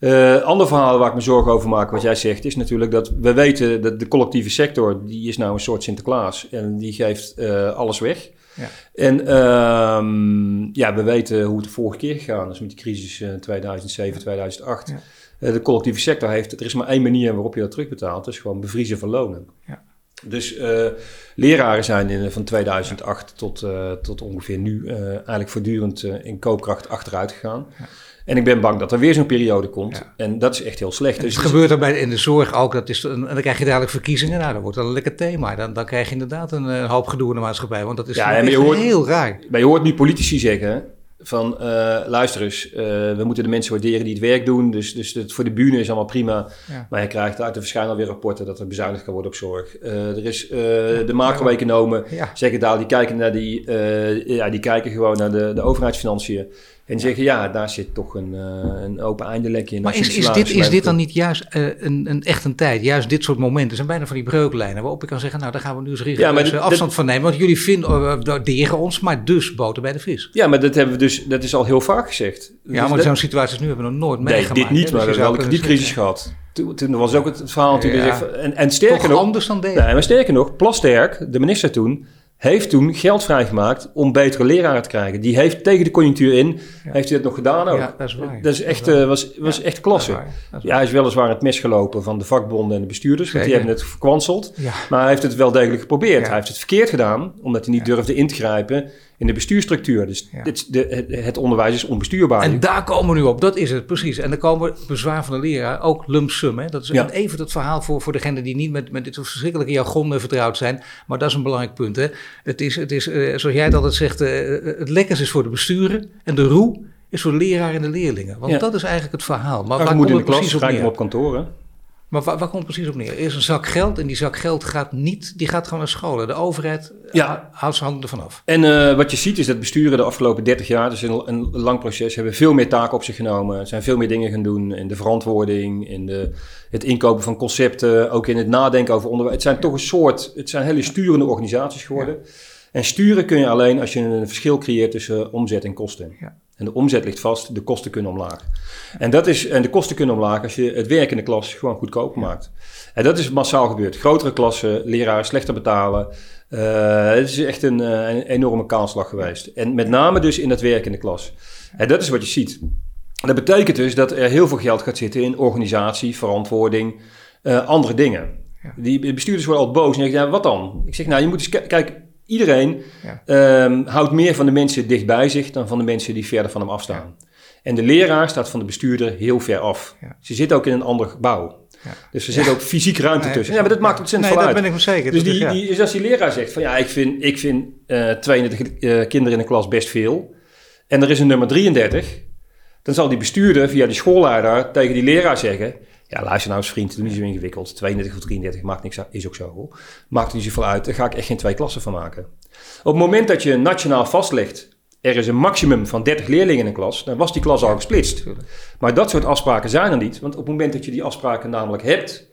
Uh, ander verhaal waar ik me zorgen over maak, wat jij zegt, is natuurlijk dat we weten dat de collectieve sector, die is nou een soort Sinterklaas en die geeft uh, alles weg. Ja. En uh, ja, we weten hoe het de vorige keer gegaan is met die crisis in 2007, 2008. Ja. Uh, de collectieve sector heeft, er is maar één manier waarop je dat terugbetaalt, dat is gewoon bevriezen van lonen. Ja. Dus uh, leraren zijn in, van 2008 tot, uh, tot ongeveer nu uh, eigenlijk voortdurend in koopkracht achteruit gegaan. Ja. En ik ben bang dat er weer zo'n periode komt. En dat is echt heel slecht. Dus het gebeurt er bij in de zorg ook. Dat is, en dan krijg je dadelijk verkiezingen. Nou, dat wordt wel een lekker thema. Dan, dan krijg je inderdaad een, een hoop gedoe in de maatschappij. Want dat is ja, heel raar. Maar je hoort nu politici zeggen van uh, luister eens, uh, we moeten de mensen waarderen die het werk doen. Dus, dus het, voor de bühne is allemaal prima. Maar je krijgt uit de verschijnen alweer rapporten dat er bezuinigd kan worden op zorg. Uh, er is de macro-economen, ja. zeggen daar, die kijken, naar die, ja, die kijken gewoon naar de, de overheidsfinanciën. En zeggen, ja, daar zit toch een, uh, een open eindelekje in. Maar is, is, dit, is dit dan niet juist uh, een, een echt een tijd, juist dit soort momenten, zijn bijna van die breuklijnen, waarop ik kan zeggen, nou, daar gaan we nu eens rigoureus ja, afstand van nemen. Want jullie vinden, uh, waarderen ons, maar dus boter bij de vis. Ja, maar dat hebben we dus, dat is al heel vaak gezegd. Ja, dus maar zo'n situaties nu hebben we nog nooit nee, meegemaakt. dit niet, maar we hebben wel een kredietcrisis gehad. Toen, toen, was ook het verhaal natuurlijk. Ja. En, en sterker Toch nog. anders dan deze. Nee, maar sterker nog, Plasterk, de minister toen, heeft toen geld vrijgemaakt om betere leraren te krijgen. Die heeft tegen de conjunctuur in, heeft hij dat nog gedaan ook. Ja, dat is waar. Dat is echt, uh, was, was echt klasse. Is ja, hij is weliswaar het mes gelopen van de vakbonden en de bestuurders, want die hebben het verkwanseld. Maar hij heeft het wel degelijk geprobeerd. Hij heeft het verkeerd gedaan, omdat hij niet durfde in te grijpen in de bestuurstructuur. Dus dit, de, het, onderwijs is onbestuurbaar. En daar komen we nu op, dat is het precies. En dan komen bezwaar van de leraar, ook lump sum. Hè? Dat is even het verhaal voor, voor degenen die niet met, met dit verschrikkelijke jargon vertrouwd zijn. Maar dat is een belangrijk punt. Hè? Het is, het is uh, zoals jij het altijd zegt, uh, het lekkers is voor de besturen en de roe is voor de leraar en de leerlingen. Want dat is eigenlijk het verhaal. Maar waar moet in de klas, op, op kantoor, maar waar, waar, komt het precies op neer? Er is een zak geld en die zak geld gaat niet, die gaat gewoon naar scholen. De overheid ja. houdt zijn handen ervan af. En uh, wat je ziet is dat besturen de afgelopen 30 jaar, dus een, een lang proces, hebben veel meer taken op zich genomen. Zijn veel meer dingen gaan doen in de verantwoording, in de, het inkopen van concepten, ook in het nadenken over onderwijs. Het zijn toch een soort, het zijn hele sturende organisaties geworden. Ja. En sturen kun je alleen als je een verschil creëert tussen omzet en kosten. Ja. En de omzet ligt vast, de kosten kunnen omlaag. En, dat is, en de kosten kunnen omlaag als je het werk in de klas gewoon goedkoper maakt. En dat is massaal gebeurd. Grotere klassen, leraren slechter betalen. Uh, het is echt een, eh, een, enorme kaalslag geweest. En met name dus in het werk in de klas. En dat is wat je ziet. Dat betekent dus dat er heel veel geld gaat zitten in organisatie, verantwoording, uh, andere dingen. Die bestuurders worden al boos en zeggen, ja, wat dan? Ik zeg, nou, je moet eens kijken Iedereen ja. um, houdt meer van de mensen dicht bij zich dan van de mensen die verder van hem afstaan. Ja. En de leraar staat van de bestuurder heel ver af. Ja. Ze zit ook in een ander gebouw. Dus er zit ook fysiek ruimte tussen. Ja, maar dat maakt ontzettend nee, veel uit. dat ben ik me zeker. Dus, die, die, dus als die leraar zegt van ja, ik vind, ik vind uh, 32 uh, kinderen in de klas best veel. En er is een nummer 33. Dan zal die bestuurder via die schoolleider tegen die leraar zeggen... Ja, luister nou eens vriend, doe niet zo ingewikkeld. 32 of 33 maakt niks uit, is ook zo. Maakt niet zoveel uit, daar ga ik echt geen twee klassen van maken. Op het moment dat je nationaal vastlegt, er is een maximum van 30 leerlingen in een klas, dan was die klas al gesplitst. Maar dat soort afspraken zijn er niet, want op het moment dat je die afspraken namelijk hebt,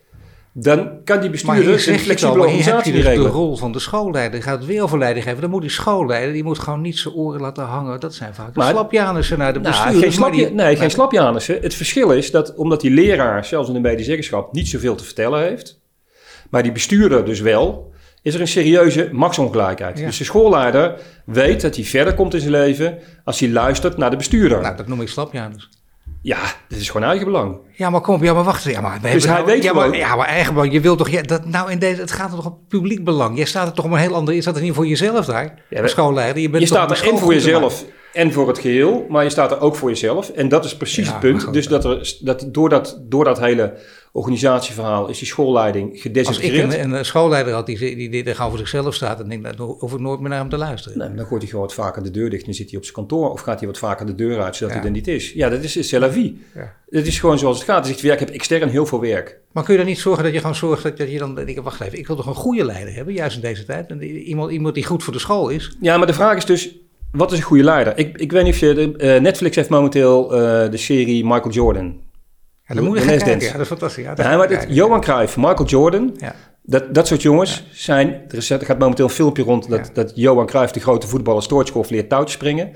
dan kan die bestuurder een flexibele organisatie dus regelen. de rol van de schoolleider. Die gaat weer over leiding geven. Dan moet die schoolleider, die moet gewoon niet zijn oren laten hangen. Dat zijn vaak de maar, slapjanissen naar de nou. Geen slapje, nee, geen slapjanissen. Het verschil is dat omdat die leraar, zelfs in de medezeggenschap, niet zoveel te vertellen heeft, maar die bestuurder dus wel, is er een serieuze machtsongelijkheid. Dus de schoolleider weet dat hij verder komt in zijn leven als hij luistert naar de bestuurder. Nou, dat noem ik slapjanus. Ja, dit is gewoon eigen belang. Ja, maar kom op, ja, maar wacht. Ja, maar dus hij nou, weet ja, maar, ja, maar eigen belang. Je wilt toch, ja, dat, nou in deze, het gaat er toch om publiek belang. Jij staat er toch om een heel ander, je staat er niet voor jezelf daar, ja, schoolleider. Je, bent je staat er en voor jezelf en voor het geheel, maar je staat er ook voor jezelf. En dat is precies het punt. dus dat er, dat, door, dat, door dat hele organisatieverhaal is die schoolleiding gedesintegreerd. Als ik een, een schoolleider had die, die, die, die, voor zichzelf staat, dan, denk ik, dan hoef ik nooit meer naar hem te luisteren. Nee, dan gooit hij gewoon wat vaker de deur dicht en zit hij op zijn kantoor. Of gaat hij wat vaker de deur uit, zodat hij er niet is. Ja, dat is c'est la vie. Ja. Het is gewoon zoals het gaat. Dus ik, heb extern heel veel werk. Maar kun je dan niet zorgen dat je gewoon zorgt dat, je dan... Ik, wacht even, ik wil toch een goede leider hebben, juist in deze tijd. En iemand, iemand die goed voor de school is. Ja, maar de vraag is dus, wat is een goede leider? Ik, ik weet niet of je... De, uh, Netflix heeft momenteel uh, de serie Michael Jordan. Ja, dan moet je gaan kijken. Ja, dat is fantastisch. Ja, ja maar dit, Johan Cruijff, Michael Jordan... Ja. Dat, dat soort jongens zijn... Er, is, er gaat momenteel een filmpje rond dat, dat Johan Cruijff, de grote voetballer, Stoortskov, leert touwtjes springen.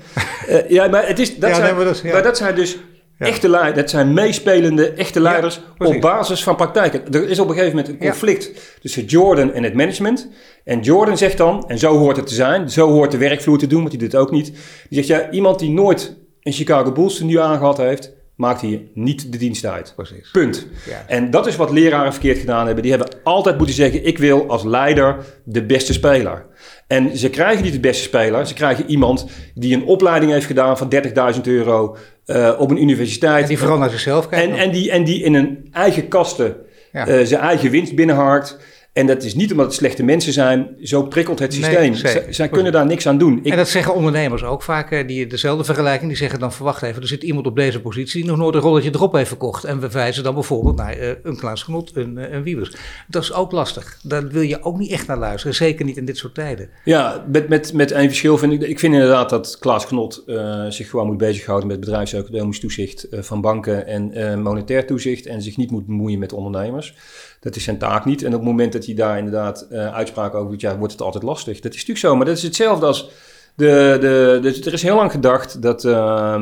uh, ja, maar, het is, dat zijn, nee, maar, dat, maar dat zijn dus Echte leiders, dat zijn meespelende echte leiders op basis van praktijken. Er is op een gegeven moment een conflict tussen Jordan en het management. En Jordan zegt dan, en zo hoort het te zijn, zo hoort de werkvloer te doen, want die doet het ook niet. Die zegt, ja, iemand die nooit een Chicago Bulls nu aangehad heeft, maakt hij niet de dienst uit. Precies. Punt. Ja. En dat is wat leraren verkeerd gedaan hebben. Die hebben altijd moeten zeggen: ik wil als leider de beste speler. En ze krijgen niet de beste speler. Ze krijgen iemand die een opleiding heeft gedaan van 30.000 euro uh, op een universiteit. En die vooral naar zichzelf kijkt. En, en, die, en die in een eigen kasten Ja. uh, zijn eigen winst binnenharkt. En dat is niet omdat het slechte mensen zijn. Zo prikkelt het systeem. zeker. Zij, kunnen daar niks aan doen. Ik, En dat zeggen ondernemers ook vaak, eh, die dezelfde vergelijking. Die zeggen dan, verwacht even, er zit iemand op deze positie die nog nooit een rolletje erop heeft verkocht. En we wijzen dan bijvoorbeeld naar eh, een Klaas Genot, een, eh, een Wiebers. Dat is ook lastig. Daar wil je ook niet echt naar luisteren. Zeker niet in dit soort tijden. Ja, met, met, met één verschil vind ik. Ik vind inderdaad dat Klaas Knot uh, zich gewoon moet bezighouden met bedrijfseconomisch toezicht uh, van banken en monetair toezicht. En zich niet moet bemoeien met ondernemers. Dat is zijn taak niet. En op het moment dat hij daar inderdaad uh, uitspraken over doet, ja, wordt het altijd lastig. Dat is natuurlijk zo. Maar dat is hetzelfde als. De, de, er is heel lang gedacht dat uh,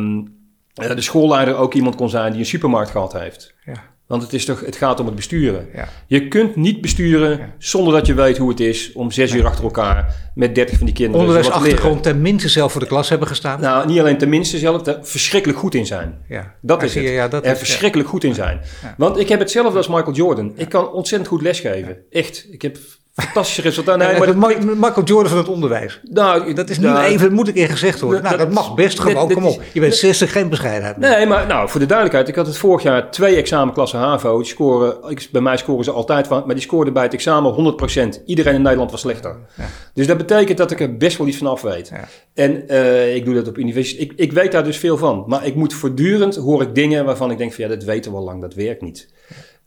de schoolleider ook iemand kon zijn die een supermarkt gehad heeft. Ja. Want het, is toch, het gaat om het besturen. Ja. Je kunt niet besturen Ja. zonder dat je weet hoe het is om zes uur achter elkaar met dertig van die kinderen. Onderwijsachtergrond tenminste zelf voor de klas hebben gestaan. Nou, niet alleen tenminste zelf, daar verschrikkelijk goed in zijn. ja. Dat is het. Ja, dat er is, verschrikkelijk goed in zijn. Want ik heb hetzelfde als Michael Jordan. Ik kan ontzettend goed lesgeven. Echt. Ik heb fantastische resultaten. ja. Nee, maar maar dat Jordan van het onderwijs. nou, Dat is nu nou, even, dat moet een keer gezegd worden. nou, dat mag best gewoon. dat Kom is- op. Je bent 60, geen bescheidenheid. meer. Nee, maar nou, voor de duidelijkheid. Ik had het vorig jaar twee examenklassen HAVO. Die scoren, ik, bij mij scoren ze altijd van. Maar die scoorden bij het examen 100%. Iedereen in Nederland was slechter. Ja. Dus dat betekent dat ik er best wel iets van af weet. Ja. En eh, ik doe dat op universiteit. Ik, ik weet daar dus veel van. Maar ik moet voortdurend hoor ik dingen waarvan ik denk van ja, dat weten we al lang. Dat werkt niet.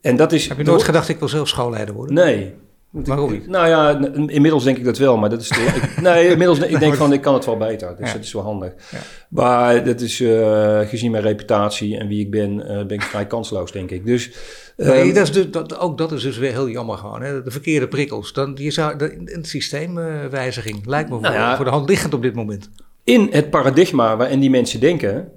En dat is... Heb je nooit gedacht, ik wil zelf schoolleider worden? Nee. Waarom niet? Nou ja, inmiddels denk ik dat wel, maar dat is... te- ik, nee, inmiddels ik denk van, ik kan het wel beter. Dus Ja. dat is wel handig. Ja. Maar dat is, eh, gezien mijn reputatie en wie ik ben, eh, ben ik vrij kansloos, denk ik. Dus... Nee, ehm, dat is dus, dat, ook dat is dus weer heel jammer gewoon. Hè? De verkeerde prikkels. Dan, je zou, een systeemwijziging lijkt me Nou voor, ja. voor de hand liggend op dit moment. in het paradigma waarin die mensen denken,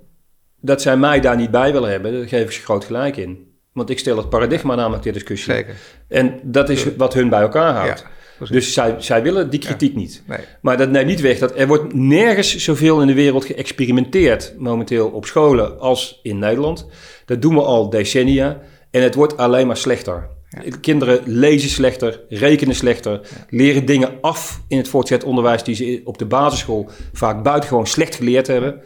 dat zij mij daar niet bij willen hebben, daar geef ik ze groot gelijk in. Want ik stel het paradigma namelijk ter discussie. Zeker. En dat is wat hun bij elkaar houdt. Ja, dus zij, zij willen die kritiek niet. Nee. Maar dat neemt niet weg dat er wordt nergens zoveel in de wereld geëxperimenteerd momenteel op scholen als in Nederland. Dat doen we al decennia en het wordt alleen maar slechter. Kinderen lezen slechter, rekenen slechter, leren dingen af in het voortgezet onderwijs die ze op de basisschool vaak buitengewoon slecht geleerd hebben.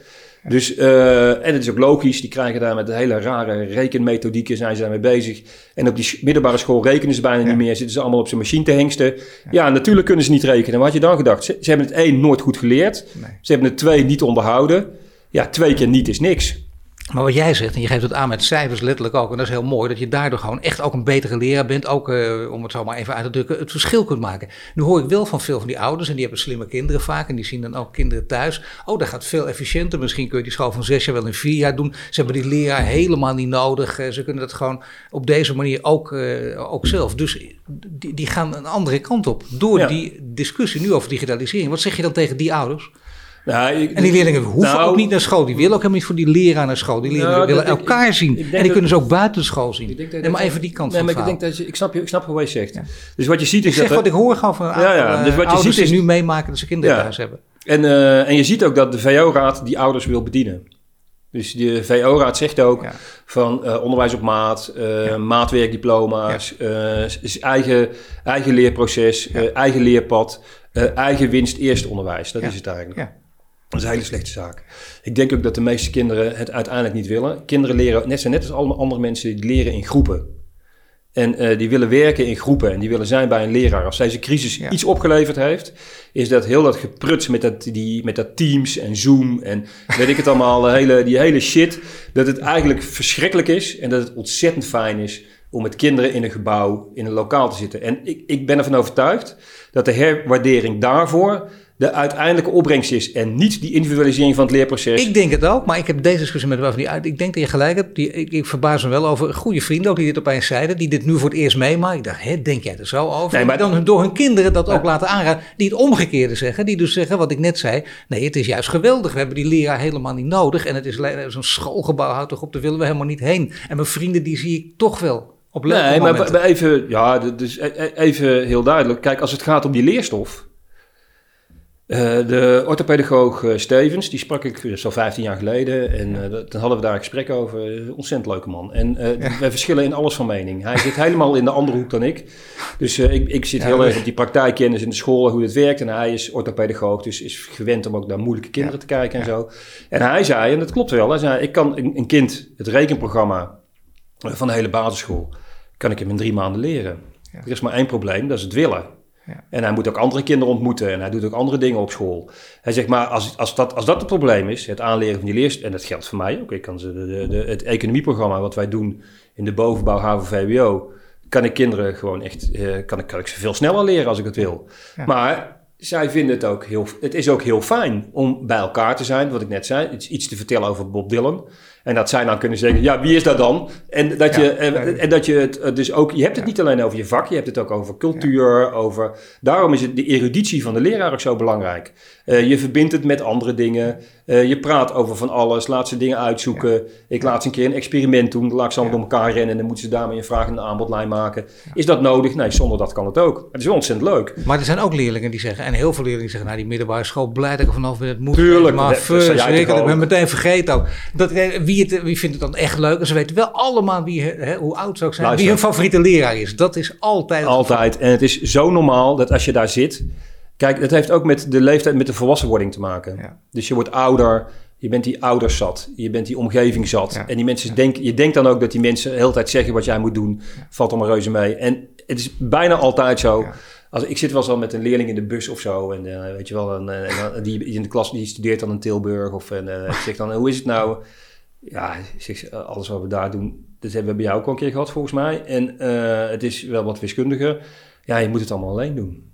Dus, eh, en het is ook logisch, die krijgen daar met hele rare rekenmethodieken, zijn ze daarmee bezig. En op die middelbare school rekenen ze bijna niet meer, zitten ze allemaal op zijn machine te hengsten. Ja. natuurlijk kunnen ze niet rekenen. Wat had je dan gedacht? Ze, ze hebben het één nooit goed geleerd, Nee. ze hebben het twee niet onderhouden. Ja, twee keer niet is niks. Maar wat jij zegt, en je geeft het aan met cijfers letterlijk ook, en dat is heel mooi, dat je daardoor gewoon echt ook een betere leraar bent, ook eh, om het zo maar even uit te drukken, het verschil kunt maken. Nu hoor ik wel van veel van die ouders, en die hebben slimme kinderen vaak, en die zien dan ook kinderen thuis. Oh, dat gaat veel efficiënter, misschien kun je die school van zes jaar wel in vier jaar doen. Ze hebben die leraar helemaal niet nodig, Eh, ze kunnen dat gewoon op deze manier ook, eh, ook zelf. Dus die, die gaan een andere kant op, door Ja. die discussie nu over digitalisering. Wat zeg je dan tegen die ouders? Nou, ik- En die leerlingen hoeven Nou, ook niet naar school. Die willen ook helemaal niet voor die leraar naar school. Die leerlingen Nou, willen ik- elkaar zien. ik en die dat- kunnen ze ook buiten school zien. Ik denk dat- nee, maar even die kant nee, van maar ik, denk dat je, ik, snap je, ik snap wat je zegt. Ja. Dus wat je ziet Ik is zeg dat... wat ik hoor gewoon van Ja, ja, dus wat je ouders ziet is- die nu meemaken dat ze kinderen thuis hebben. En, eh, en je ziet ook dat de VO-raad die ouders wil bedienen. Dus de VO-raad zegt ook Ja. van eh, onderwijs op maat, eh, Ja. maatwerkdiploma's, eigen, eigen leerproces, eigen leerpad, eigen winst eerst onderwijs. Dat is het eigenlijk. Dat is een hele slechte zaak. Ik denk ook dat de meeste kinderen het uiteindelijk niet willen. Kinderen leren, net, zijn net als allemaal andere mensen, die leren in groepen. En eh, die willen werken in groepen en die willen zijn bij een leraar. Als deze crisis Ja. iets opgeleverd heeft, is dat heel dat gepruts met dat, die, met dat Teams en Zoom en weet ik het allemaal, de hele, die hele shit. Dat het eigenlijk verschrikkelijk is en dat het ontzettend fijn is om met kinderen in een gebouw, in een lokaal te zitten. En ik, ik ben ervan overtuigd dat de herwaardering daarvoor de uiteindelijke opbrengst is en niet die individualisering van het leerproces. Ik denk het ook, maar ik heb deze discussie met waarvan die uit. Ik denk dat je gelijk hebt. Die, ik, ik verbaas me wel over goede vrienden ook die dit opeens zeiden. Die dit nu voor het eerst meemaken. Ik dacht, hè, denk jij er zo over? Nee, maar- En dan door hun kinderen dat ook Ja. laten aanraden. Die het omgekeerde zeggen. Die dus zeggen wat ik net zei. Nee, het is juist geweldig. We hebben die leraar helemaal niet nodig. En het is zo'n schoolgebouw houdt toch op. Daar willen we helemaal niet heen. En mijn vrienden die zie ik toch wel op Nee, maar momenten. even, ja, dus e- e- even heel duidelijk. Kijk, als het gaat om die leerstof. Uh, de orthopedagoog uh, Stevens, die sprak ik zo 15 jaar geleden. En uh, dat, dan hadden we daar een gesprek over. Ontzettend leuke man. En ja. wij verschillen in alles van mening. Hij zit helemaal in de andere hoek dan ik. Dus ik, ik zit heel erg op die praktijkkennis in de school, hoe het werkt. En hij is orthopedagoog, dus is gewend om ook naar moeilijke kinderen te kijken en zo. En hij zei, en dat klopt wel, hij zei, ik kan een, een kind het rekenprogramma van de hele basisschool, kan ik hem in drie maanden leren. Er is maar één probleem, dat is het willen. Ja. En hij moet ook andere kinderen ontmoeten en hij doet ook andere dingen op school. Hij zegt maar, als, als, dat, als dat het probleem is, het aanleren van die leerst, en dat geldt voor mij ook. Ik kan ze de, de, het economieprogramma wat wij doen in de bovenbouw HAVO-VWO, kan ik kinderen gewoon echt, eh, kan, ik, kan ik ze veel sneller leren als ik het wil. Maar zij vinden het ook heel, het is ook heel fijn om bij elkaar te zijn, wat ik net zei, iets, iets te vertellen over Bob Dylan. En dat zij dan kunnen zeggen, ja, wie is dat dan? En dat je, en, en, dat je het eh, dus ook, je hebt het niet alleen over je vak, je hebt het ook over cultuur, over... Daarom is het de eruditie van de leraar ook zo belangrijk. Uh, je verbindt het met andere dingen. Uh, je praat over van alles, laat ze dingen uitzoeken. Ik laat ze een keer een experiment doen, laat ze allemaal door elkaar rennen en dan moeten ze daarmee een vraag en een aanbodlijn maken. Is dat nodig? Nee, zonder dat kan het ook. Het is wel ontzettend leuk. Maar er zijn ook leerlingen die zeggen, en heel veel leerlingen zeggen, nou die middelbare school, blij dat ik er vanaf het moet. Tuurlijk. Maar verschrikkelijk, ik ben meteen vergeten ook. Dat, wie, het, wie vindt het dan echt leuk? En ze weten wel allemaal wie, hè, hoe oud ze ook zijn, wie hun favoriete leraar is. Dat is altijd. Altijd. En het is zo normaal dat als je daar zit Kijk, dat heeft ook met de leeftijd, met de volwassenwording te maken. Dus je wordt ouder, je bent die ouders zat, je bent die omgeving zat. En die mensen denken, je denkt dan ook dat die mensen de hele tijd zeggen wat jij moet doen. Valt allemaal reuze mee. En het is bijna altijd zo. Als, ik zit wel eens al met een leerling in de bus of zo. En uh, weet je wel, en, en, die in de klas die studeert dan in Tilburg. Of en, uh, ik zeg dan, hoe is het nou? Ja, zeg, alles wat we daar doen, dat hebben we bij jou ook al een keer gehad volgens mij. En uh, het is wel wat wiskundiger. Ja, je moet het allemaal alleen doen.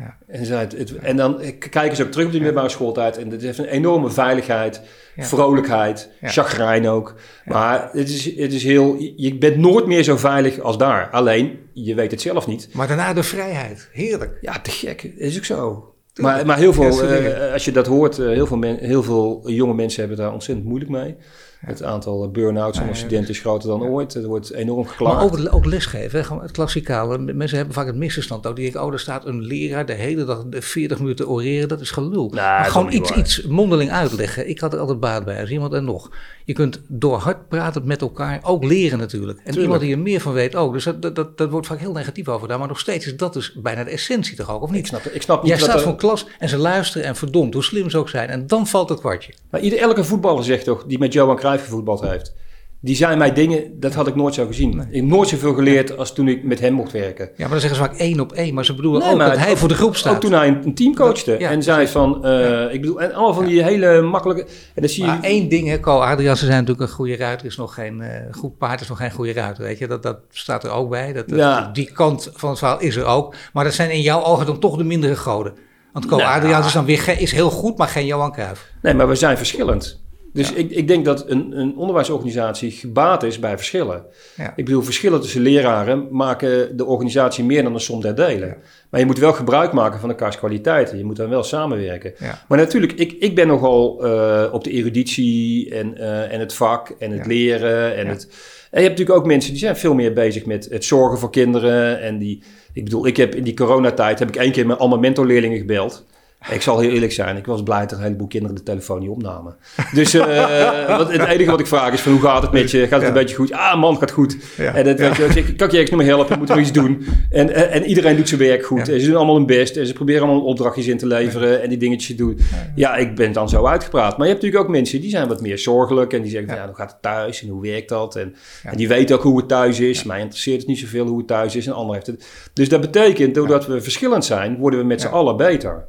Ja. En, het, het, en dan kijken ze ook terug op die middelbare schooltijd. En het heeft een enorme veiligheid, vrolijkheid, ja. chagrijn ook. Maar het is, het is heel, je bent nooit meer zo veilig als daar. Alleen, je weet het zelf niet. Maar daarna de vrijheid. Heerlijk. Ja, te gek. Is ook zo. Maar, maar heel veel, uh, als je dat hoort, uh, heel, veel men, heel veel jonge mensen hebben daar ontzettend moeilijk mee. Het aantal burn-outs onder studenten is groter dan ooit. Het wordt enorm geklaagd. Maar ook, ook lesgeven, het klassikale. Mensen hebben vaak het misverstand ook. Die ik, oh, er staat een leraar de hele dag 40 minuten oreren. Dat is gelul. Nou, maar gewoon iets, iets mondeling uitleggen. Ik had er altijd baat bij als iemand en nog. Je kunt door hard praten met elkaar ook leren natuurlijk. En iemand die er meer van weet ook. Dus dat, dat, dat, wordt vaak heel negatief over daar. Maar nog steeds is dat dus bijna de essentie toch ook, of niet? Ik snap, ik snap niet Jij staat voor een klas en ze luisteren en verdomd, hoe slim ze ook zijn. En dan valt het kwartje. Maar ieder, elke voetballer zegt toch, die met Johan Cruijff gevoetbald heeft die zijn mij dingen, dat had ik nooit zo gezien. Ik heb nooit zoveel geleerd als toen ik met hem mocht werken. Ja, maar dan zeggen ze vaak één op één. Maar ze bedoelen ook dat hij voor de groep staat. Ook toen hij een, team coachte. en zei van, uh, ik bedoel, en allemaal van die hele makkelijke... En dan zie maar je, één ding, hè, Co Adriaanse zijn natuurlijk een goede ruiter. Is nog geen, uh, goed paard is nog geen goede ruiter, weet je. Dat, dat staat er ook bij. Dat, dat Die kant van het verhaal is er ook. Maar dat zijn in jouw ogen dan toch de mindere goden. Want Co nou, Adriaanse is dan weer is heel goed, maar geen Johan Cruijff. Nee, maar we zijn verschillend. Dus ik, ik denk dat een, een onderwijsorganisatie gebaat is bij verschillen. Ja. Ik bedoel, verschillen tussen leraren maken de organisatie meer dan een som der delen. Maar je moet wel gebruik maken van elkaars kwaliteiten. Je moet dan wel samenwerken. Maar natuurlijk, ik, ik ben nogal uh, op de eruditie en, uh, en het vak en het leren. En, het, en je hebt natuurlijk ook mensen die zijn veel meer bezig met het zorgen voor kinderen. En die, ik bedoel, ik heb in die coronatijd heb ik één keer met allemaal mentorleerlingen gebeld. Ik zal heel eerlijk zijn, ik was blij dat een heleboel kinderen de telefoon niet opnamen. Dus uh, wat, het enige wat ik vraag is van hoe gaat het met je? Gaat het een beetje goed? Ah man, gaat goed. En dat, ja. weet je, kan ik je nog meer helpen? Moeten we iets doen? En, en, en, iedereen doet zijn werk goed. En ze doen allemaal hun best. En ze proberen allemaal opdrachtjes in te leveren en die dingetjes doen. Ja, ik ben dan zo uitgepraat. Maar je hebt natuurlijk ook mensen die zijn wat meer zorgelijk. En die zeggen, ja, hoe gaat het thuis? En hoe werkt dat? En, en die weten ook hoe het thuis is. Mij interesseert het niet zoveel hoe het thuis is. En ander heeft het. Dus dat betekent, doordat we verschillend zijn, worden we met z'n allen beter.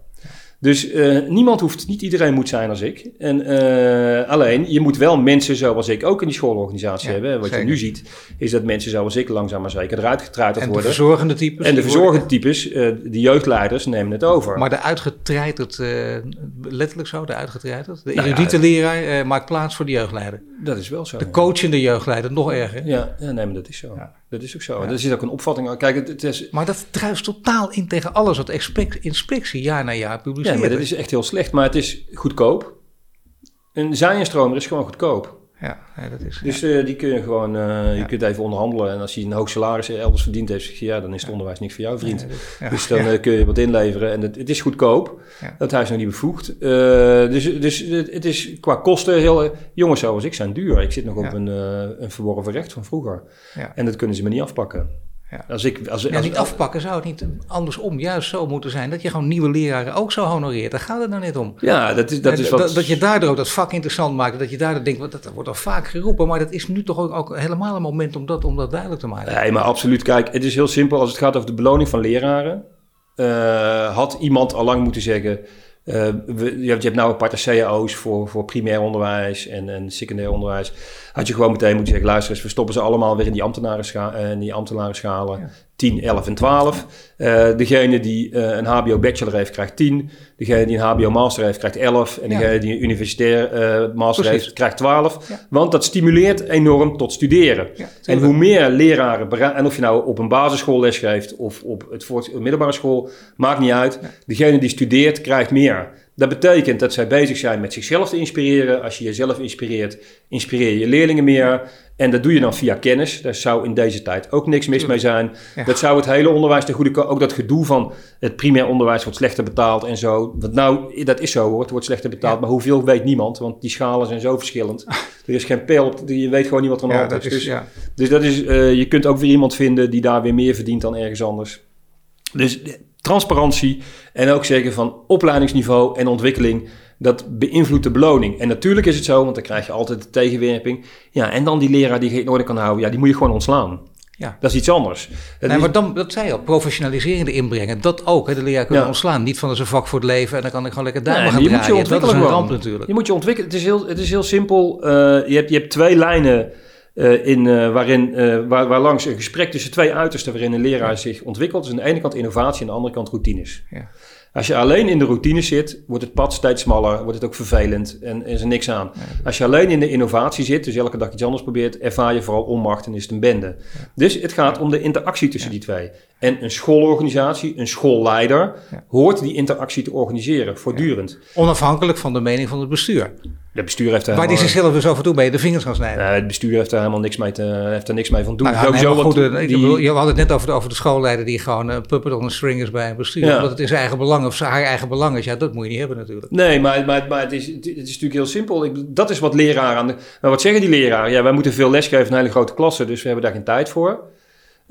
Dus uh, niemand hoeft, niet iedereen moet zijn als ik. En, uh, alleen, je moet wel mensen zoals ik ook in die schoolorganisatie hebben. Wat je nu ziet, is dat mensen zoals ik langzaam maar zeker eruit getreiterd worden. En de verzorgende types. En de verzorgende types, uh, de jeugdleiders nemen het over. Maar de uitgetreiterd, letterlijk zo, de uitgetreiterd. De nou erudite ja, leraar maakt plaats voor de jeugdleider. Dat is wel zo. De coachende jeugdleider, nog erger. Ja, ja nee, maar dat is zo. Ja. Dat is ook zo. Ja. Er zit ook een opvatting. Kijk, het, het, is... Maar dat druist totaal in tegen alles wat inspectie jaar na jaar publiceert. Ja, maar dat is echt heel slecht. Maar het is goedkoop. Een zaaienstromer is gewoon goedkoop. Ja, ja, dat is... Dus eh, die kun je gewoon, eh, je Ja. kunt even onderhandelen. En als hij een hoog salaris elders verdiend heeft, zeg je, ja, dan is het onderwijs niks voor jou, vriend. Ja. Dus dan eh, kun je wat inleveren. En het, het is goedkoop. Dat hij is nog niet bevoegd. Dus dus het, het is qua kosten heel... Jongens zoals ik zijn duur. Ik zit nog op een, een verworven recht van vroeger. Ja. En dat kunnen ze me niet afpakken. Ja. Als ik, als, Ja, als, niet afpakken zou het niet andersom juist zo moeten zijn. Dat je gewoon nieuwe leraren ook zo honoreert. Daar gaat het nou net om. Ja, dat is, dat is wat... dat, je daardoor ook dat vak interessant maakt. Dat je daardoor denkt, want dat wordt al vaak geroepen. Maar dat is nu toch ook, ook helemaal een moment om dat, om dat duidelijk te maken. Nee, maar absoluut. Kijk, het is heel simpel. Als het gaat over de beloning van leraren... eh, had iemand al lang moeten zeggen... eh, je, hebt, je hebt nou aparte cao's voor, voor primair onderwijs en, en secundair onderwijs. Had je gewoon meteen moeten zeggen... luister eens, we stoppen ze allemaal weer in die, eh, ambtenarenschalen. 10, 11 en 12. Eh, degene die eh, een HBO-bachelor heeft, krijgt 10. Degene die een HBO-master heeft, krijgt 11. En Ja. degene die een universitair eh, master Precies. heeft, krijgt 12. Ja. Want dat stimuleert enorm tot studeren. Ja, En hoe meer leraren, en of je nou op een basisschool lesgeeft of op het voort, middelbare school, maakt niet uit. Degene die studeert, krijgt meer. Dat betekent dat zij bezig zijn met zichzelf te inspireren. Als je jezelf inspireert, inspireer je leerlingen meer. En dat doe je dan via kennis. Daar zou in deze tijd ook niks mis mee zijn. Ja. Dat zou het hele onderwijs ten goede komen. Ook dat gedoe van het primair onderwijs wordt slechter betaald en zo. Want nou, dat is zo hoor. Het wordt slechter betaald. Ja. Maar hoeveel weet niemand. Want die schalen zijn zo verschillend. Er is geen pijl op. Je weet gewoon niet wat er aan de Ja, hand is. Dus ja. dus dat is, eh, je kunt ook weer iemand vinden die daar weer meer verdient dan ergens anders. Dus transparantie en ook zeggen van opleidingsniveau en ontwikkeling, dat beïnvloedt de beloning. En natuurlijk is het zo, want dan krijg je altijd de tegenwerping. Ja, en dan die leraar die geen orde kan houden, ja, die moet je gewoon ontslaan. Ja. Dat is iets anders. Dat Nee, is- maar dan, dat zei je al, professionalisering erin brengen. Dat ook, hè, de leraar kunnen Ja. ontslaan. Niet van dat is een vak voor het leven en dan kan ik gewoon lekker daar Nee, gaan je moet je draaien. Dat is ontwikkelen een ramp natuurlijk. Je moet je ontwikkelen. Het is heel, het is heel simpel. Eh, je, hebt, je hebt twee lijnen eh, in, eh, waarin, eh, waar, waar langs een gesprek tussen twee uitersten waarin een leraar zich ontwikkelt. Dus aan de ene kant innovatie en aan de andere kant routines. Ja. Als je alleen in de routine zit, wordt het pad steeds smaller, wordt het ook vervelend en is er niks aan. Als je alleen in de innovatie zit, dus elke dag iets anders probeert, ervaar je vooral onmacht en is het een bende. Dus het gaat om de interactie tussen die twee. En een schoolorganisatie, een schoolleider, hoort die interactie te organiseren, voortdurend. Onafhankelijk van de mening van het bestuur. Het bestuur heeft daar Waar die zichzelf dus af en toe bij de vingers gaan snijden. Nee, het bestuur heeft daar helemaal niks mee, te, heeft daar niks mee van doen. Nou ja, nee, goed, eh, die- je had het net over de, over de schoolleider die gewoon een puppet on a string is bij een bestuur. Ja. Omdat het in zijn eigen belang of zijn haar eigen belang is. Ja, dat moet je niet hebben natuurlijk. Nee, maar, maar, maar het, is, het is natuurlijk heel simpel. Ik, dat is wat leraren aan de... Maar wat zeggen die leraren? Ja, wij moeten veel lesgeven in hele grote klassen, dus we hebben daar geen tijd voor.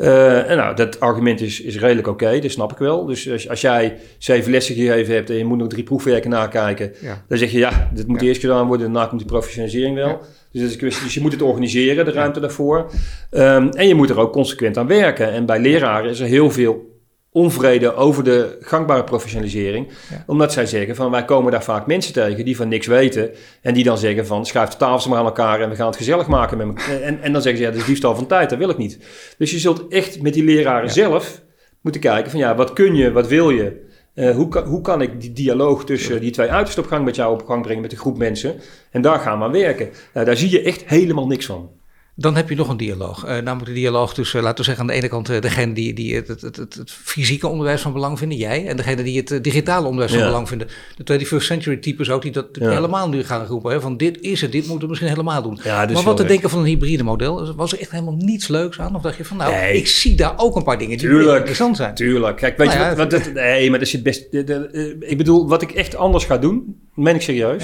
Eh, en nou, dat argument is, is redelijk oké, dat snap ik wel. Dus als, als jij zeven lessen gegeven hebt en je moet nog drie proefwerken nakijken, Ja. dan zeg je ja, dit moet Ja. eerst gedaan worden, daarna komt die professionalisering wel. Ja. Dus, dat is een kwestie, dus je moet het organiseren, de ruimte daarvoor. Ehm, en je moet er ook consequent aan werken. En bij leraren is er heel veel onvrede over de gangbare professionalisering. Ja. Omdat zij zeggen van wij komen daar vaak mensen tegen die van niks weten. En die dan zeggen van schuif de tafels maar aan elkaar en we gaan het gezellig maken met elkaar. En, en dan zeggen ze ja, dat is diefstal van tijd, dat wil ik niet. Dus je zult echt met die leraren Ja. zelf moeten kijken van ja, wat kun je, wat wil je? Eh, hoe, kan, hoe kan ik die dialoog tussen die twee uitersten op gang met jou op gang brengen met een groep mensen? En daar gaan we aan werken. Nou, daar zie je echt helemaal niks van. Dan heb je nog een dialoog. Eh, namelijk de dialoog tussen, laten we zeggen, aan de ene kant eh, degene die, die het, het, het, het, fysieke onderwijs van belang vinden, jij. En degene die het eh, digitale onderwijs van Ja. belang vinden. De 21st century types ook, die dat Ja. helemaal nu gaan roepen. Hè, van dit is het, dit moeten we misschien helemaal doen. Ja, dus maar wat te denken van een hybride model? Was er echt helemaal niets leuks aan? Of dacht je van, nou, Nee. ik zie daar ook een paar dingen die Tuurlijk. interessant zijn. Tuurlijk. Kijk, weet Nou je wat, Nee, maar dat zit best... de- de- eh, ik bedoel, wat ik echt anders ga doen, meen ik serieus.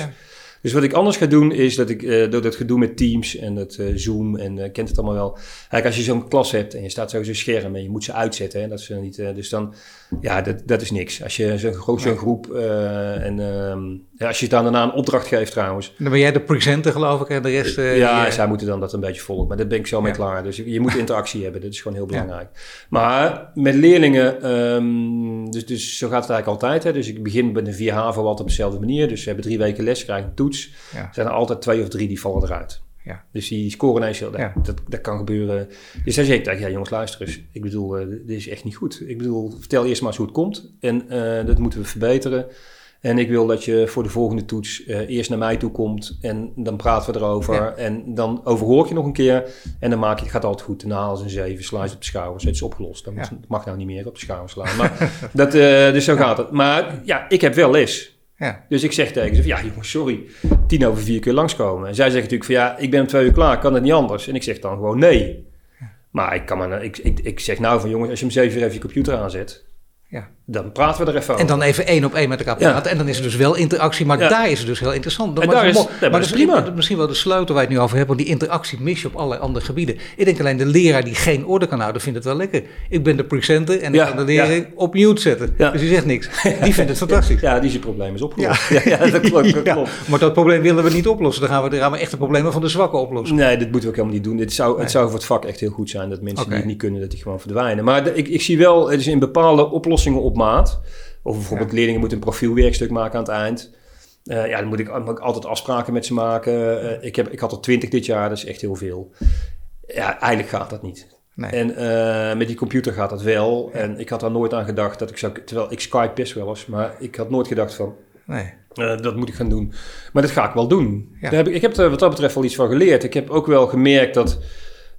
Dus wat ik anders ga doen, is dat ik eh, door dat gedoe met Teams en dat eh, Zoom en eh, kent het allemaal wel. Kijk, als je zo'n klas hebt en je staat zo zo'n scherm en je moet ze uitzetten, hè, dat ze niet... dus dan, ja, dat, dat is niks. Als je zo'n Ja. groep en ehm, ja, als je dan daarna een opdracht geeft trouwens, Dan ben jij de presenter, geloof ik, en de rest... eh, ja, die, eh, zij moeten dan dat een beetje volgen. Maar daar ben ik zo mee Ja. klaar. Dus je, moet interactie hebben. Dat is gewoon heel belangrijk. Maar met leerlingen, ehm, dus, dus zo gaat het eigenlijk altijd. Hè. Dus ik begin met een 4 HAVO altijd op dezelfde manier. Dus ze hebben drie weken les, krijgen een toets. Ja. Er zijn er altijd twee of drie die vallen eruit. Ja. Dus die scoren ineens heel... Ja. Dat, dat kan gebeuren. Dus dan zeg ik tegen ja jongens, luister eens. Ik bedoel, eh, dit is echt niet goed. Ik bedoel, vertel eerst maar eens hoe het komt. En dat moeten we verbeteren. En ik wil dat je voor de volgende toets eh, eerst naar mij toe komt en dan praten we erover. Ja. En dan overhoor ik je nog een keer en dan maak je, het gaat altijd goed. Daarna als een zeven, sla je op de schouders. Het is opgelost. Dat Ja. mag nou niet meer op de schouders slaan. Maar dat, eh, dus zo gaat het. Maar ja, ik heb wel les. Ja. Dus ik zeg tegen ze, ja jongens, sorry, tien over vier keer langskomen. En zij zeggen natuurlijk van, ja, ik ben om twee uur klaar, kan het niet anders? En ik zeg dan gewoon nee. Maar ik, kan maar, ik, ik, ik zeg nou van, jongens, als je om zeven uur even je computer aanzet, ja. Dan praten we er even over. En dan even één op één met elkaar praten. En dan is er dus wel interactie, maar daar is het dus heel interessant. En daar is, maar dat is prima. Misschien wel de sleutel waar je het nu over hebt, want die interactie mis je op allerlei andere gebieden. Ik denk alleen de leraar die geen orde kan houden, vindt het wel lekker. Ik ben de presenter en ik kan de leraar op mute zetten. Dus die zegt niks. Die vindt het fantastisch. Ja, die zijn probleem is opgelost. Ja, dat klopt. Dat klopt. Maar dat probleem willen we niet oplossen. Dan gaan we, dan gaan we echt de problemen van de zwakken oplossen. Nee, dat moeten we ook helemaal niet doen. Het zou, het zou voor het vak echt heel goed zijn dat mensen die het niet kunnen, dat die gewoon verdwijnen. Maar ik, ik zie wel, het is in bepaalde oplossingen op maat. Of bijvoorbeeld leerlingen moeten een profielwerkstuk maken aan het eind. Uh, ja, dan moet ik, altijd afspraken met ze maken. Uh, ik, heb, ik had er twintig dit jaar, dat is echt heel veel. Ja, eigenlijk gaat dat niet. Nee. En uh, met die computer gaat dat wel. Ja. En ik had daar nooit aan gedacht dat ik zou... Terwijl ik Skype best wel eens, maar ik had nooit gedacht van... Nee. dat moet ik gaan doen. Maar dat ga ik wel doen. Ja. Daar heb ik, ik heb er wat dat betreft wel iets van geleerd. Ik heb ook wel gemerkt dat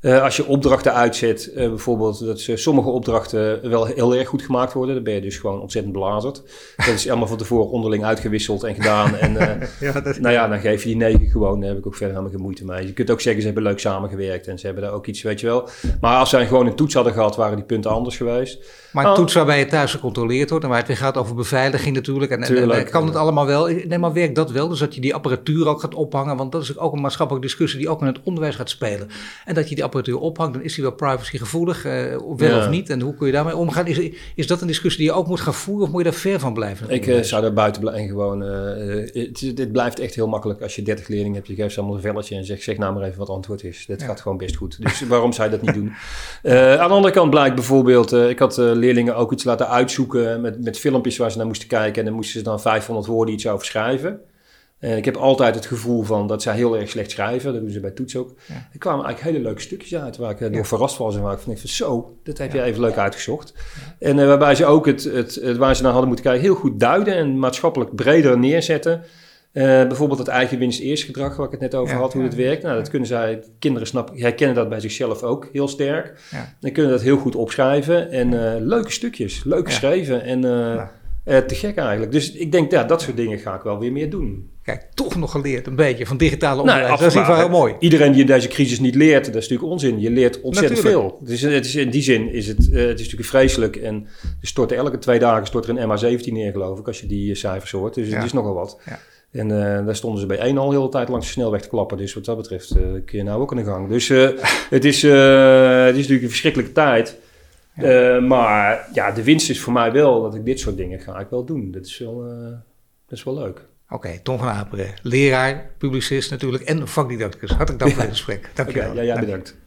uh, als je opdrachten uitzet, uh, bijvoorbeeld dat ze, sommige opdrachten wel heel erg goed gemaakt worden, dan ben je dus gewoon ontzettend blazerd. Dat is allemaal van tevoren onderling uitgewisseld en gedaan. En uh, ja, dat... nou ja, dan geef je die negen gewoon, daar heb ik ook verder helemaal geen moeite mee. Je kunt ook zeggen, ze hebben leuk samengewerkt en ze hebben daar ook iets, weet je wel. Maar als zij gewoon een toets hadden gehad, waren die punten anders geweest. Maar een oh. toets waarbij je thuis gecontroleerd wordt en waar het weer gaat over beveiliging natuurlijk. En, en, en kan het allemaal wel? Nee, maar werkt dat wel? Dus dat je die apparatuur ook gaat ophangen, want dat is ook een maatschappelijke discussie die ook in het onderwijs gaat spelen. En dat je die apparatuur ophangt, dan is die wel privacygevoelig, uh, wel of niet? En hoe kun je daarmee omgaan? Is, is dat een discussie die je ook moet gaan voeren of moet je daar ver van blijven? Ik uh, zou daar buiten blijven gewoon... Uh, dit blijft echt heel makkelijk als je 30 leerlingen hebt. Je geeft ze allemaal een velletje en zegt, zeg nou maar even wat antwoord is. Dit gaat gewoon best goed. Dus waarom zou je dat niet doen? aan de andere kant blijkt bijvoorbeeld, ik had leerlingen ook iets laten uitzoeken met, met filmpjes waar ze naar moesten kijken. En dan moesten ze dan 500 woorden iets over schrijven. En ik heb altijd het gevoel van dat zij heel erg slecht schrijven. Dat doen ze bij toets ook. Ja. Er kwamen eigenlijk hele leuke stukjes uit waar ik uh, door verrast was. En waar ik van van zo, dat heb je even leuk uitgezocht. En uh, waarbij ze ook het, het, het, waar ze naar hadden moeten kijken heel goed duiden en maatschappelijk breder neerzetten. Uh, bijvoorbeeld het eigen winst eerst gedrag, waar ik het net over had, hoe het werkt. Nou, dat kunnen zij, kinderen snappen, herkennen dat bij zichzelf ook heel sterk. Dan kunnen dat heel goed opschrijven. En leuke stukjes, leuk geschreven en te gek eigenlijk. Dus ik denk, ja, dat soort dingen ga ik wel weer meer doen. Kijk, toch nog geleerd een beetje van digitale nou, onderwijs. dat is wel heel mooi. Iedereen die in deze crisis niet leert, dat is natuurlijk onzin. Je leert ontzettend veel. Dus het is, in die zin is het, het is natuurlijk vreselijk. En er stort elke twee dagen stort er een MA17 neer, geloof ik, als je die cijfers hoort. Dus het is nogal wat. Ja. En uh, daar stonden ze bij één al heel de tijd langs de snelweg te klappen. Dus wat dat betreft uh, kun je nou ook aan de gang. Dus het, is, het is natuurlijk een verschrikkelijke tijd. Ja. maar ja, de winst is voor mij wel dat ik dit soort dingen ga ik wel doen. Dat is wel, dat is wel leuk. Oké, okay, Tom van Aperen, leraar, publicist natuurlijk en vakdidacticus. Hartelijk dank voor het gesprek. Dank je wel. Ja, ja, bedankt.